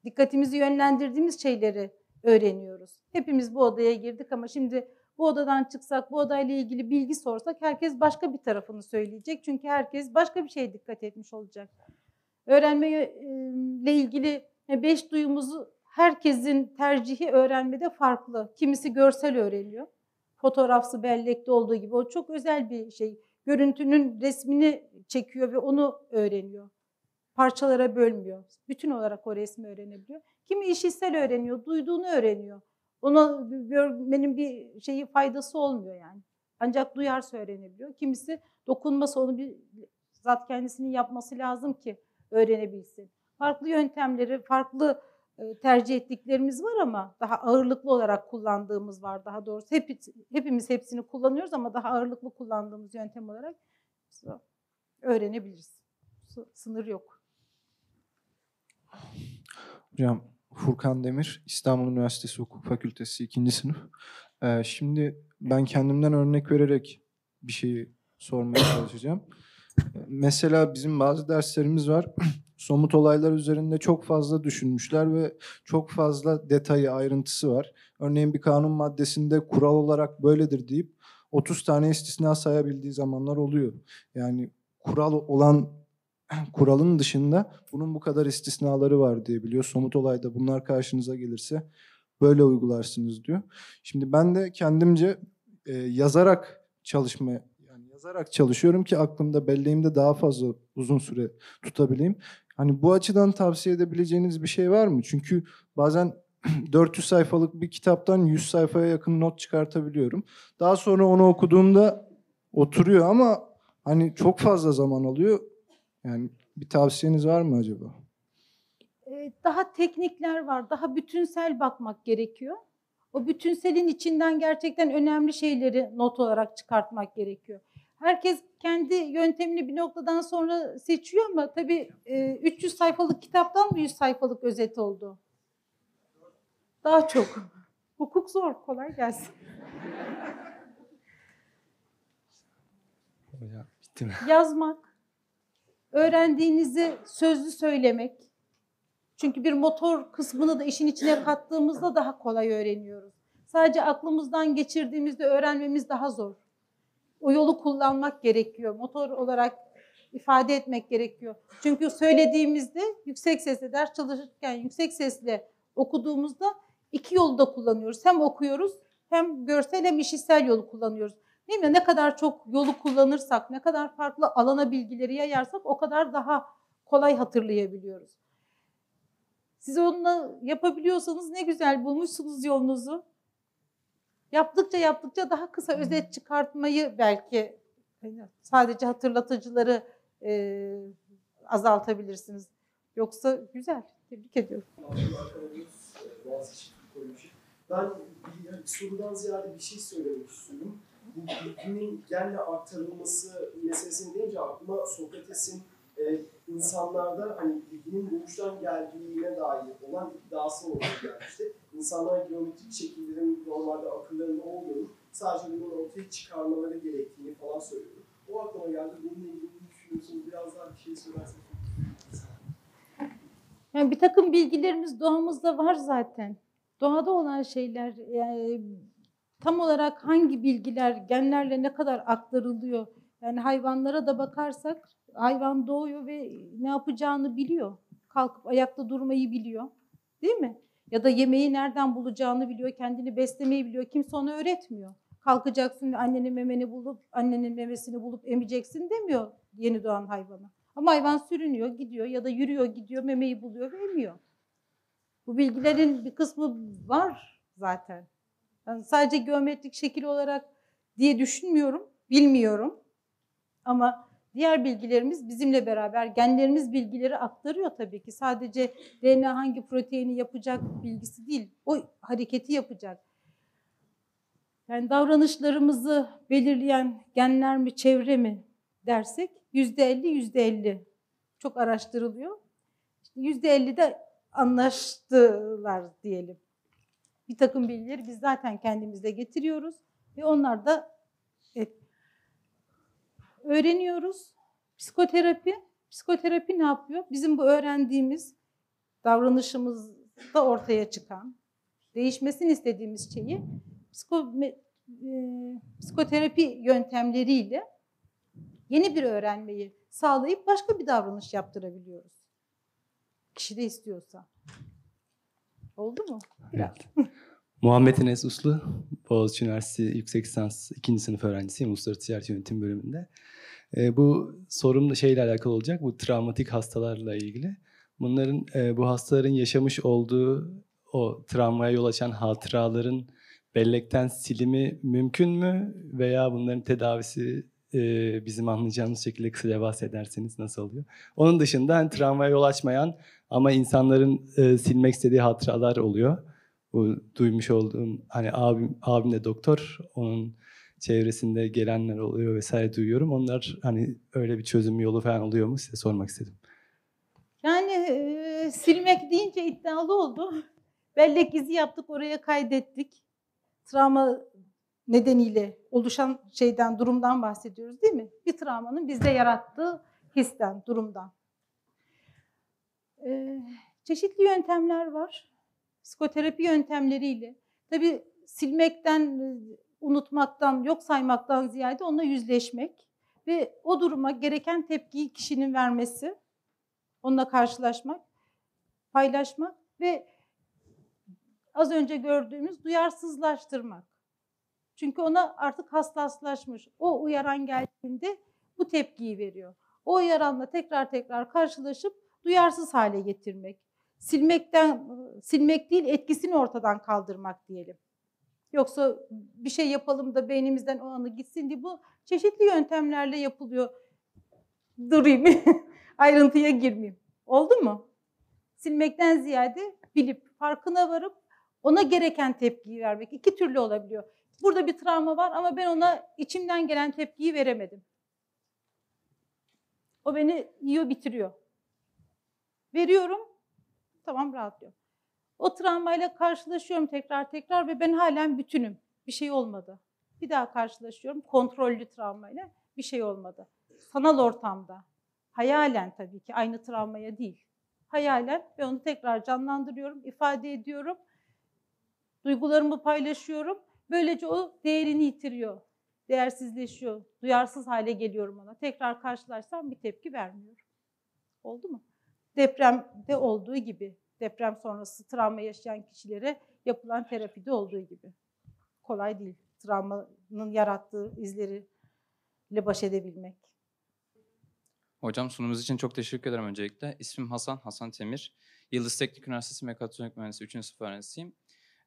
Dikkatimizi yönlendirdiğimiz şeyleri öğreniyoruz. Hepimiz bu odaya girdik ama şimdi bu odadan çıksak, bu odayla ilgili bilgi sorsak herkes başka bir tarafını söyleyecek. Çünkü herkes başka bir şeye dikkat etmiş olacak. Öğrenmeyle ilgili beş duyumuzu herkesin tercihi öğrenmede farklı. Kimisi görsel öğreniyor. Fotoğrafsı bellekte olduğu gibi. O çok özel bir şey. Görüntünün resmini çekiyor ve onu öğreniyor. Parçalara bölmüyor. Bütün olarak o resmi öğrenebiliyor. Kimi işitsel öğreniyor, duyduğunu öğreniyor. Ona görmenin bir şeyi faydası olmuyor yani. Ancak duyarsa öğrenebiliyor. Kimisi dokunması onu bir zat kendisinin yapması lazım ki öğrenebilsin. Farklı yöntemleri, farklı e, tercih ettiklerimiz var ama daha ağırlıklı olarak kullandığımız var daha doğrusu. Hep, hepimiz hepsini kullanıyoruz ama daha ağırlıklı kullandığımız yöntem olarak öğrenebiliriz. Sı- Sınır yok.
Hocam Furkan Demir, İstanbul Üniversitesi Hukuk Fakültesi 2. sınıf. Ee, şimdi ben kendimden örnek vererek bir şeyi sormaya çalışacağım. Mesela bizim bazı derslerimiz var. Somut olaylar üzerinde çok fazla düşünmüşler ve çok fazla detayı, ayrıntısı var. Örneğin bir kanun maddesinde kural olarak böyledir deyip 30 tane istisna sayabildiği zamanlar oluyor. Yani kural olan kuralın dışında bunun bu kadar istisnaları var diye biliyor. Somut olayda bunlar karşınıza gelirse böyle uygularsınız diyor. Şimdi ben de kendimce e, yazarak çalışma yani yazarak çalışıyorum ki aklımda belleğimde daha fazla uzun süre tutabileyim. Hani bu açıdan tavsiye edebileceğiniz bir şey var mı? Çünkü bazen 400 sayfalık bir kitaptan 100 sayfaya yakın not çıkartabiliyorum. Daha sonra onu okuduğumda oturuyor ama hani çok fazla zaman alıyor. Yani bir tavsiyeniz var mı acaba?
Ee, daha teknikler var, daha bütünsel bakmak gerekiyor. O bütünselin içinden gerçekten önemli şeyleri not olarak çıkartmak gerekiyor. Herkes kendi yöntemini bir noktadan sonra seçiyor ama tabii e, 300 sayfalık kitaptan mı 100 sayfalık özet oldu? Daha çok. Hukuk zor, kolay gelsin.
Hocam bitti mi?
Yazmak, öğrendiğinizi sözlü söylemek. Çünkü bir motor kısmını da işin içine kattığımızda daha kolay öğreniyoruz. Sadece aklımızdan geçirdiğimizde öğrenmemiz daha zor. O yolu kullanmak gerekiyor. Motor olarak ifade etmek gerekiyor. Çünkü söylediğimizde yüksek sesle ders çalışırken yüksek sesle okuduğumuzda iki yolu da kullanıyoruz. Hem okuyoruz hem görsel hem işitsel yolu kullanıyoruz. Değil mi? Ne kadar çok yolu kullanırsak, ne kadar farklı alana bilgileri yayarsak o kadar daha kolay hatırlayabiliyoruz. Siz onunla yapabiliyorsanız ne güzel bulmuşsunuz yolunuzu. Yaptıkça yaptıkça daha kısa özet çıkartmayı belki sadece hatırlatıcıları e, azaltabilirsiniz. Yoksa güzel. Tebrik ediyorum.
Ben bir sorudan ziyade bir şey söylemek istiyorum. Bu bilginin genle aktarılması meselesini deyince aklıma Sokrates'in e, insanlarda hani bilginin doğuştan geldiğine dair olan iddiası olarak gelmişti. İnsanlar geometrik şekillerin normalde akıllarında olduğunu, sadece bunu ortaya çıkarmaları gerektiğini falan söylüyordu. O aklıma geldi. Bununla ilgili düşünüyorsunuz? Biraz daha bir şey söylerseniz.
Yani bir takım bilgilerimiz doğamızda var zaten. Doğada olan şeyler yani tam olarak hangi bilgiler genlerle ne kadar aktarılıyor? Yani hayvanlara da bakarsak hayvan doğuyor ve ne yapacağını biliyor. Kalkıp ayakta durmayı biliyor. Değil mi? Ya da yemeği nereden bulacağını biliyor, kendini beslemeyi biliyor. Kimse ona öğretmiyor. Kalkacaksın annenin memeni bulup, annenin memesini bulup emeceksin demiyor yeni doğan hayvana. Ama hayvan sürünüyor, gidiyor ya da yürüyor, gidiyor, memeyi buluyor ve emiyor. Bu bilgilerin bir kısmı var zaten. Yani sadece geometrik şekil olarak diye düşünmüyorum, bilmiyorum. Ama diğer bilgilerimiz bizimle beraber, genlerimiz bilgileri aktarıyor tabii ki. Sadece DNA hangi proteini yapacak bilgisi değil, o hareketi yapacak. Yani davranışlarımızı belirleyen genler mi, çevre mi dersek yüzde elli, yüzde elli çok araştırılıyor. Yüzde elli de anlaştılar diyelim. Bir takım bilgileri biz zaten kendimizde getiriyoruz ve onlar da e, öğreniyoruz. Psikoterapi, psikoterapi ne yapıyor? Bizim bu öğrendiğimiz davranışımızda ortaya çıkan, değişmesini istediğimiz şeyi psiko, e, psikoterapi yöntemleriyle yeni bir öğrenmeyi sağlayıp başka bir davranış yaptırabiliyoruz. Kişi de istiyorsa. Oldu mu?
Evet. Muhammed Enes Uslu, Boğaziçi Üniversitesi Yüksek Lisans 2. sınıf öğrencisiyim Uluslararası Ticaret Yönetim bölümünde. Ee, bu sorum da şeyle alakalı olacak, bu travmatik hastalarla ilgili. Bunların, e, bu hastaların yaşamış olduğu o travmaya yol açan hatıraların bellekten silimi mümkün mü veya bunların tedavisi e, bizim anlayacağımız şekilde kısaca bahsederseniz nasıl oluyor? Onun dışında hani, travmaya yol açmayan ama insanların e, silmek istediği hatıralar oluyor. Bu duymuş olduğum hani abim, abim de doktor, onun çevresinde gelenler oluyor vesaire duyuyorum. Onlar hani öyle bir çözüm yolu falan oluyor mu size sormak istedim.
Yani e, silmek deyince iddialı oldu. Bellek izi yaptık, oraya kaydettik. Travma nedeniyle oluşan şeyden, durumdan bahsediyoruz değil mi? Bir travmanın bizde yarattığı histen, durumdan. Ee, çeşitli yöntemler var. Psikoterapi yöntemleriyle. Tabii silmekten, e, unutmaktan, yok saymaktan ziyade onunla yüzleşmek ve o duruma gereken tepkiyi kişinin vermesi, onunla karşılaşmak, paylaşmak ve az önce gördüğümüz duyarsızlaştırmak. Çünkü ona artık hassaslaşmış. O uyaran geldiğinde bu tepkiyi veriyor. O uyaranla tekrar tekrar karşılaşıp duyarsız hale getirmek. Silmekten silmek değil, etkisini ortadan kaldırmak diyelim. Yoksa bir şey yapalım da beynimizden o anı gitsin diye bu çeşitli yöntemlerle yapılıyor. Durayım, ayrıntıya girmeyeyim. Oldu mu? Silmekten ziyade bilip, farkına varıp ona gereken tepkiyi vermek. iki türlü olabiliyor. Burada bir travma var ama ben ona içimden gelen tepkiyi veremedim. O beni yiyor, bitiriyor. Veriyorum, tamam rahatlıyorum. O travmayla karşılaşıyorum tekrar tekrar ve ben halen bütünüm. Bir şey olmadı. Bir daha karşılaşıyorum kontrollü travmayla. Bir şey olmadı. Sanal ortamda, hayalen tabii ki aynı travmaya değil. Hayalen ve onu tekrar canlandırıyorum, ifade ediyorum. Duygularımı paylaşıyorum. Böylece o değerini yitiriyor, değersizleşiyor, duyarsız hale geliyorum ona. Tekrar karşılaşsam bir tepki vermiyorum. Oldu mu? Depremde olduğu gibi, deprem sonrası travma yaşayan kişilere yapılan terapide olduğu gibi. Kolay değil travmanın yarattığı izleriyle baş edebilmek.
Hocam sunumunuz için çok teşekkür ederim öncelikle. İsmim Hasan, Hasan Temir. Yıldız Teknik Üniversitesi Mekatronik Mühendisi 3. sınıf öğrencisiyim.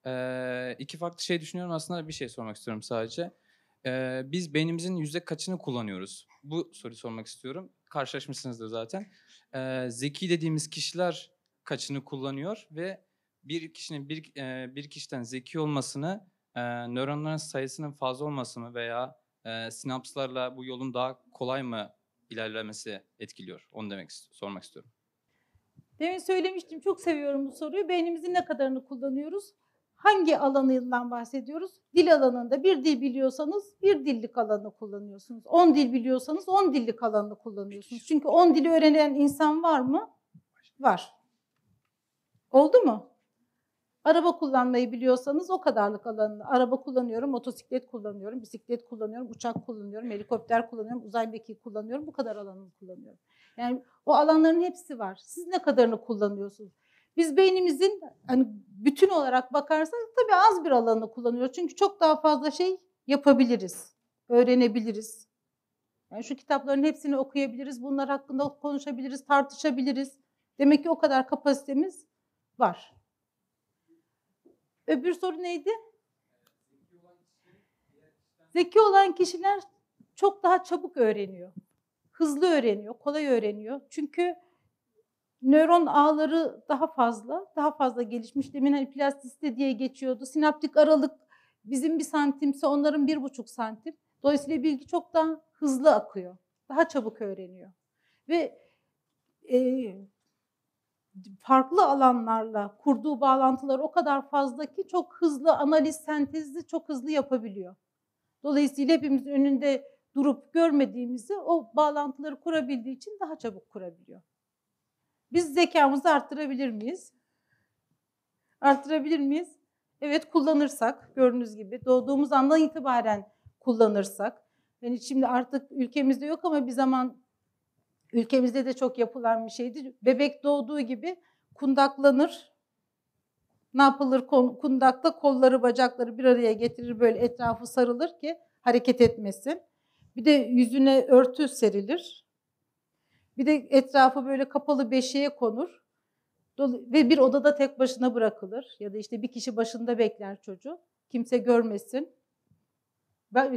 Ee, iki farklı şey düşünüyorum aslında bir şey sormak istiyorum sadece. Ee, biz beynimizin yüzde kaçını kullanıyoruz? Bu soruyu sormak istiyorum. Karşılaşmışsınızdır zaten. Ee, zeki dediğimiz kişiler kaçını kullanıyor ve bir kişinin bir, e, bir kişiden zeki olmasını e, nöronların sayısının fazla olması mı veya e, sinapslarla bu yolun daha kolay mı ilerlemesi etkiliyor? Onu demek sormak istiyorum.
Demin söylemiştim çok seviyorum bu soruyu. Beynimizin ne kadarını kullanıyoruz? Hangi alanından bahsediyoruz? Dil alanında bir dil biliyorsanız bir dillik alanı kullanıyorsunuz. 10 dil biliyorsanız 10 dillik alanı kullanıyorsunuz. Çünkü 10 dili öğrenen insan var mı? Var. Oldu mu? Araba kullanmayı biliyorsanız o kadarlık alanını. Araba kullanıyorum, motosiklet kullanıyorum, bisiklet kullanıyorum, uçak kullanıyorum, helikopter kullanıyorum, uzay mekiği kullanıyorum. Bu kadar alanını kullanıyorum. Yani o alanların hepsi var. Siz ne kadarını kullanıyorsunuz? Biz beynimizin hani bütün olarak bakarsanız tabii az bir alanını kullanıyoruz. Çünkü çok daha fazla şey yapabiliriz, öğrenebiliriz. Yani şu kitapların hepsini okuyabiliriz, bunlar hakkında konuşabiliriz, tartışabiliriz. Demek ki o kadar kapasitemiz var. Öbür soru neydi? Zeki olan kişiler çok daha çabuk öğreniyor. Hızlı öğreniyor, kolay öğreniyor. Çünkü nöron ağları daha fazla, daha fazla gelişmiş. Demin hani plastisite diye geçiyordu. Sinaptik aralık bizim bir santimse onların bir buçuk santim. Dolayısıyla bilgi çok daha hızlı akıyor. Daha çabuk öğreniyor. Ve e, farklı alanlarla kurduğu bağlantılar o kadar fazla ki çok hızlı analiz, sentezi çok hızlı yapabiliyor. Dolayısıyla hepimiz önünde durup görmediğimizi o bağlantıları kurabildiği için daha çabuk kurabiliyor. Biz zekamızı arttırabilir miyiz? Arttırabilir miyiz? Evet kullanırsak gördüğünüz gibi doğduğumuz andan itibaren kullanırsak. Yani şimdi artık ülkemizde yok ama bir zaman ülkemizde de çok yapılan bir şeydi. Bebek doğduğu gibi kundaklanır. Ne yapılır kundakta? Kolları bacakları bir araya getirir böyle etrafı sarılır ki hareket etmesin. Bir de yüzüne örtü serilir. Bir de etrafı böyle kapalı beşiğe konur. Ve bir odada tek başına bırakılır ya da işte bir kişi başında bekler çocuğu. Kimse görmesin.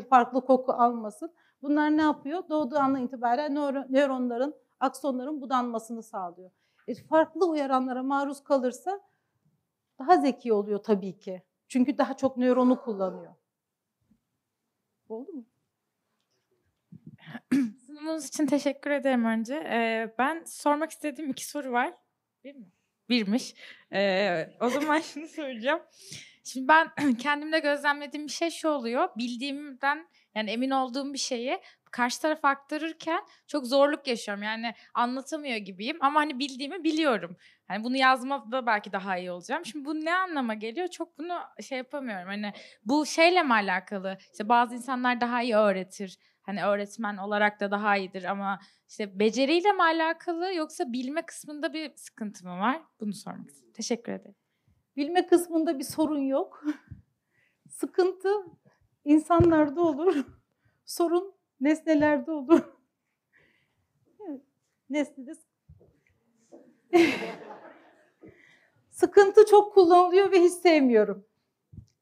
Farklı koku almasın. Bunlar ne yapıyor? Doğduğu andan itibaren nöro- nöronların, aksonların budanmasını sağlıyor. E, farklı uyaranlara maruz kalırsa daha zeki oluyor tabii ki. Çünkü daha çok nöronu kullanıyor. Oldu mu?
Sunumunuz için teşekkür ederim önce. Ee, ben sormak istediğim iki soru var. Bir mi? Birmiş. Ee, o zaman şunu soracağım. Şimdi ben kendimde gözlemlediğim bir şey şu oluyor. Bildiğimden yani emin olduğum bir şeyi karşı tarafa aktarırken çok zorluk yaşıyorum. Yani anlatamıyor gibiyim ama hani bildiğimi biliyorum. Hani bunu yazmada belki daha iyi olacağım. Şimdi bu ne anlama geliyor? Çok bunu şey yapamıyorum. Hani bu şeyle mi alakalı? İşte bazı insanlar daha iyi öğretir. Hani öğretmen olarak da daha iyidir ama işte beceriyle mi alakalı yoksa bilme kısmında bir sıkıntı mı var? Bunu sormak istedim. Teşekkür ederim.
Bilme kısmında bir sorun yok. Sıkıntı insanlarda olur. Sorun nesnelerde olur. Nesnede Sıkıntı çok kullanılıyor ve hiç sevmiyorum.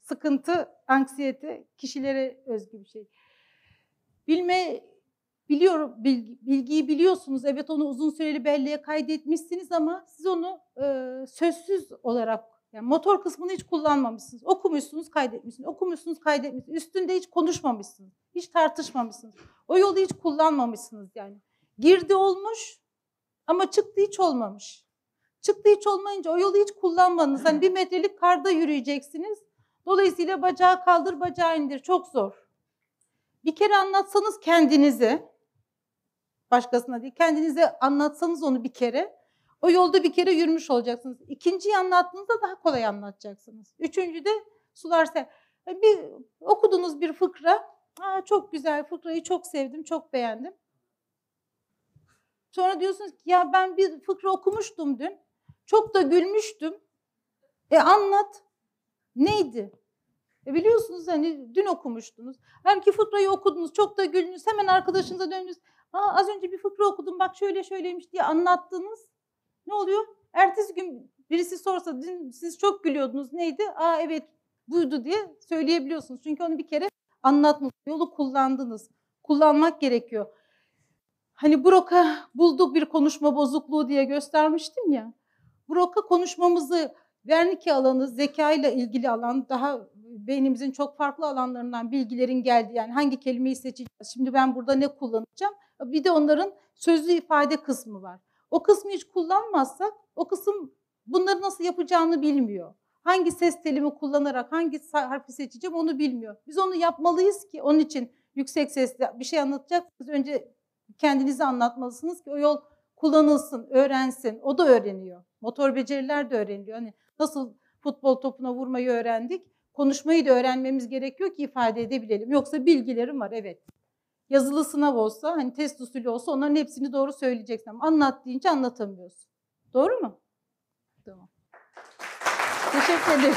Sıkıntı, anksiyete kişilere özgü bir şey. Bilme, biliyorum, bilgi- bilgiyi biliyorsunuz. Evet onu uzun süreli belleğe kaydetmişsiniz ama siz onu e, sözsüz olarak, yani motor kısmını hiç kullanmamışsınız. Okumuşsunuz, kaydetmişsiniz. Okumuşsunuz, kaydetmişsiniz. Üstünde hiç konuşmamışsınız. Hiç tartışmamışsınız. O yolu hiç kullanmamışsınız yani. Girdi olmuş ama çıktı hiç olmamış. Çıktı hiç olmayınca o yolu hiç kullanmadınız. Hani bir metrelik karda yürüyeceksiniz. Dolayısıyla bacağı kaldır, bacağı indir. Çok zor. Bir kere anlatsanız kendinize, başkasına değil, kendinize anlatsanız onu bir kere, o yolda bir kere yürümüş olacaksınız. İkinciyi anlattığınızda daha kolay anlatacaksınız. Üçüncü de sular se- bir okudunuz bir fıkra, Aa, çok güzel fıkrayı çok sevdim, çok beğendim. Sonra diyorsunuz ki ya ben bir fıkra okumuştum dün. Çok da gülmüştüm. E anlat. Neydi? E biliyorsunuz hani dün okumuştunuz. Hem ki fıkrayı okudunuz, çok da güldünüz. Hemen arkadaşınıza döndünüz. Aa, az önce bir fıkra okudum, bak şöyle şöyleymiş diye anlattınız. Ne oluyor? Ertesi gün birisi sorsa, dün siz çok gülüyordunuz, neydi? Aa evet buydu diye söyleyebiliyorsunuz. Çünkü onu bir kere anlatmış, yolu kullandınız. Kullanmak gerekiyor. Hani Brock'a bulduk bir konuşma bozukluğu diye göstermiştim ya. Brock'a konuşmamızı Wernicke alanı, zeka ile ilgili alan, daha beynimizin çok farklı alanlarından bilgilerin geldiği, yani hangi kelimeyi seçeceğiz, şimdi ben burada ne kullanacağım, bir de onların sözlü ifade kısmı var. O kısmı hiç kullanmazsak, o kısım bunları nasıl yapacağını bilmiyor. Hangi ses telimi kullanarak hangi harfi seçeceğim onu bilmiyor. Biz onu yapmalıyız ki onun için yüksek sesle bir şey anlatacaksınız. Önce kendinizi anlatmalısınız ki o yol kullanılsın, öğrensin. O da öğreniyor. Motor beceriler de öğreniliyor. Hani nasıl futbol topuna vurmayı öğrendik, konuşmayı da öğrenmemiz gerekiyor ki ifade edebilelim. Yoksa bilgilerim var evet. Yazılı sınav olsa, hani test usulü olsa onların hepsini doğru söyleyeceksin. Ama anlat deyince anlatamıyorsun. Doğru mu? Tamam. Teşekkür ederim.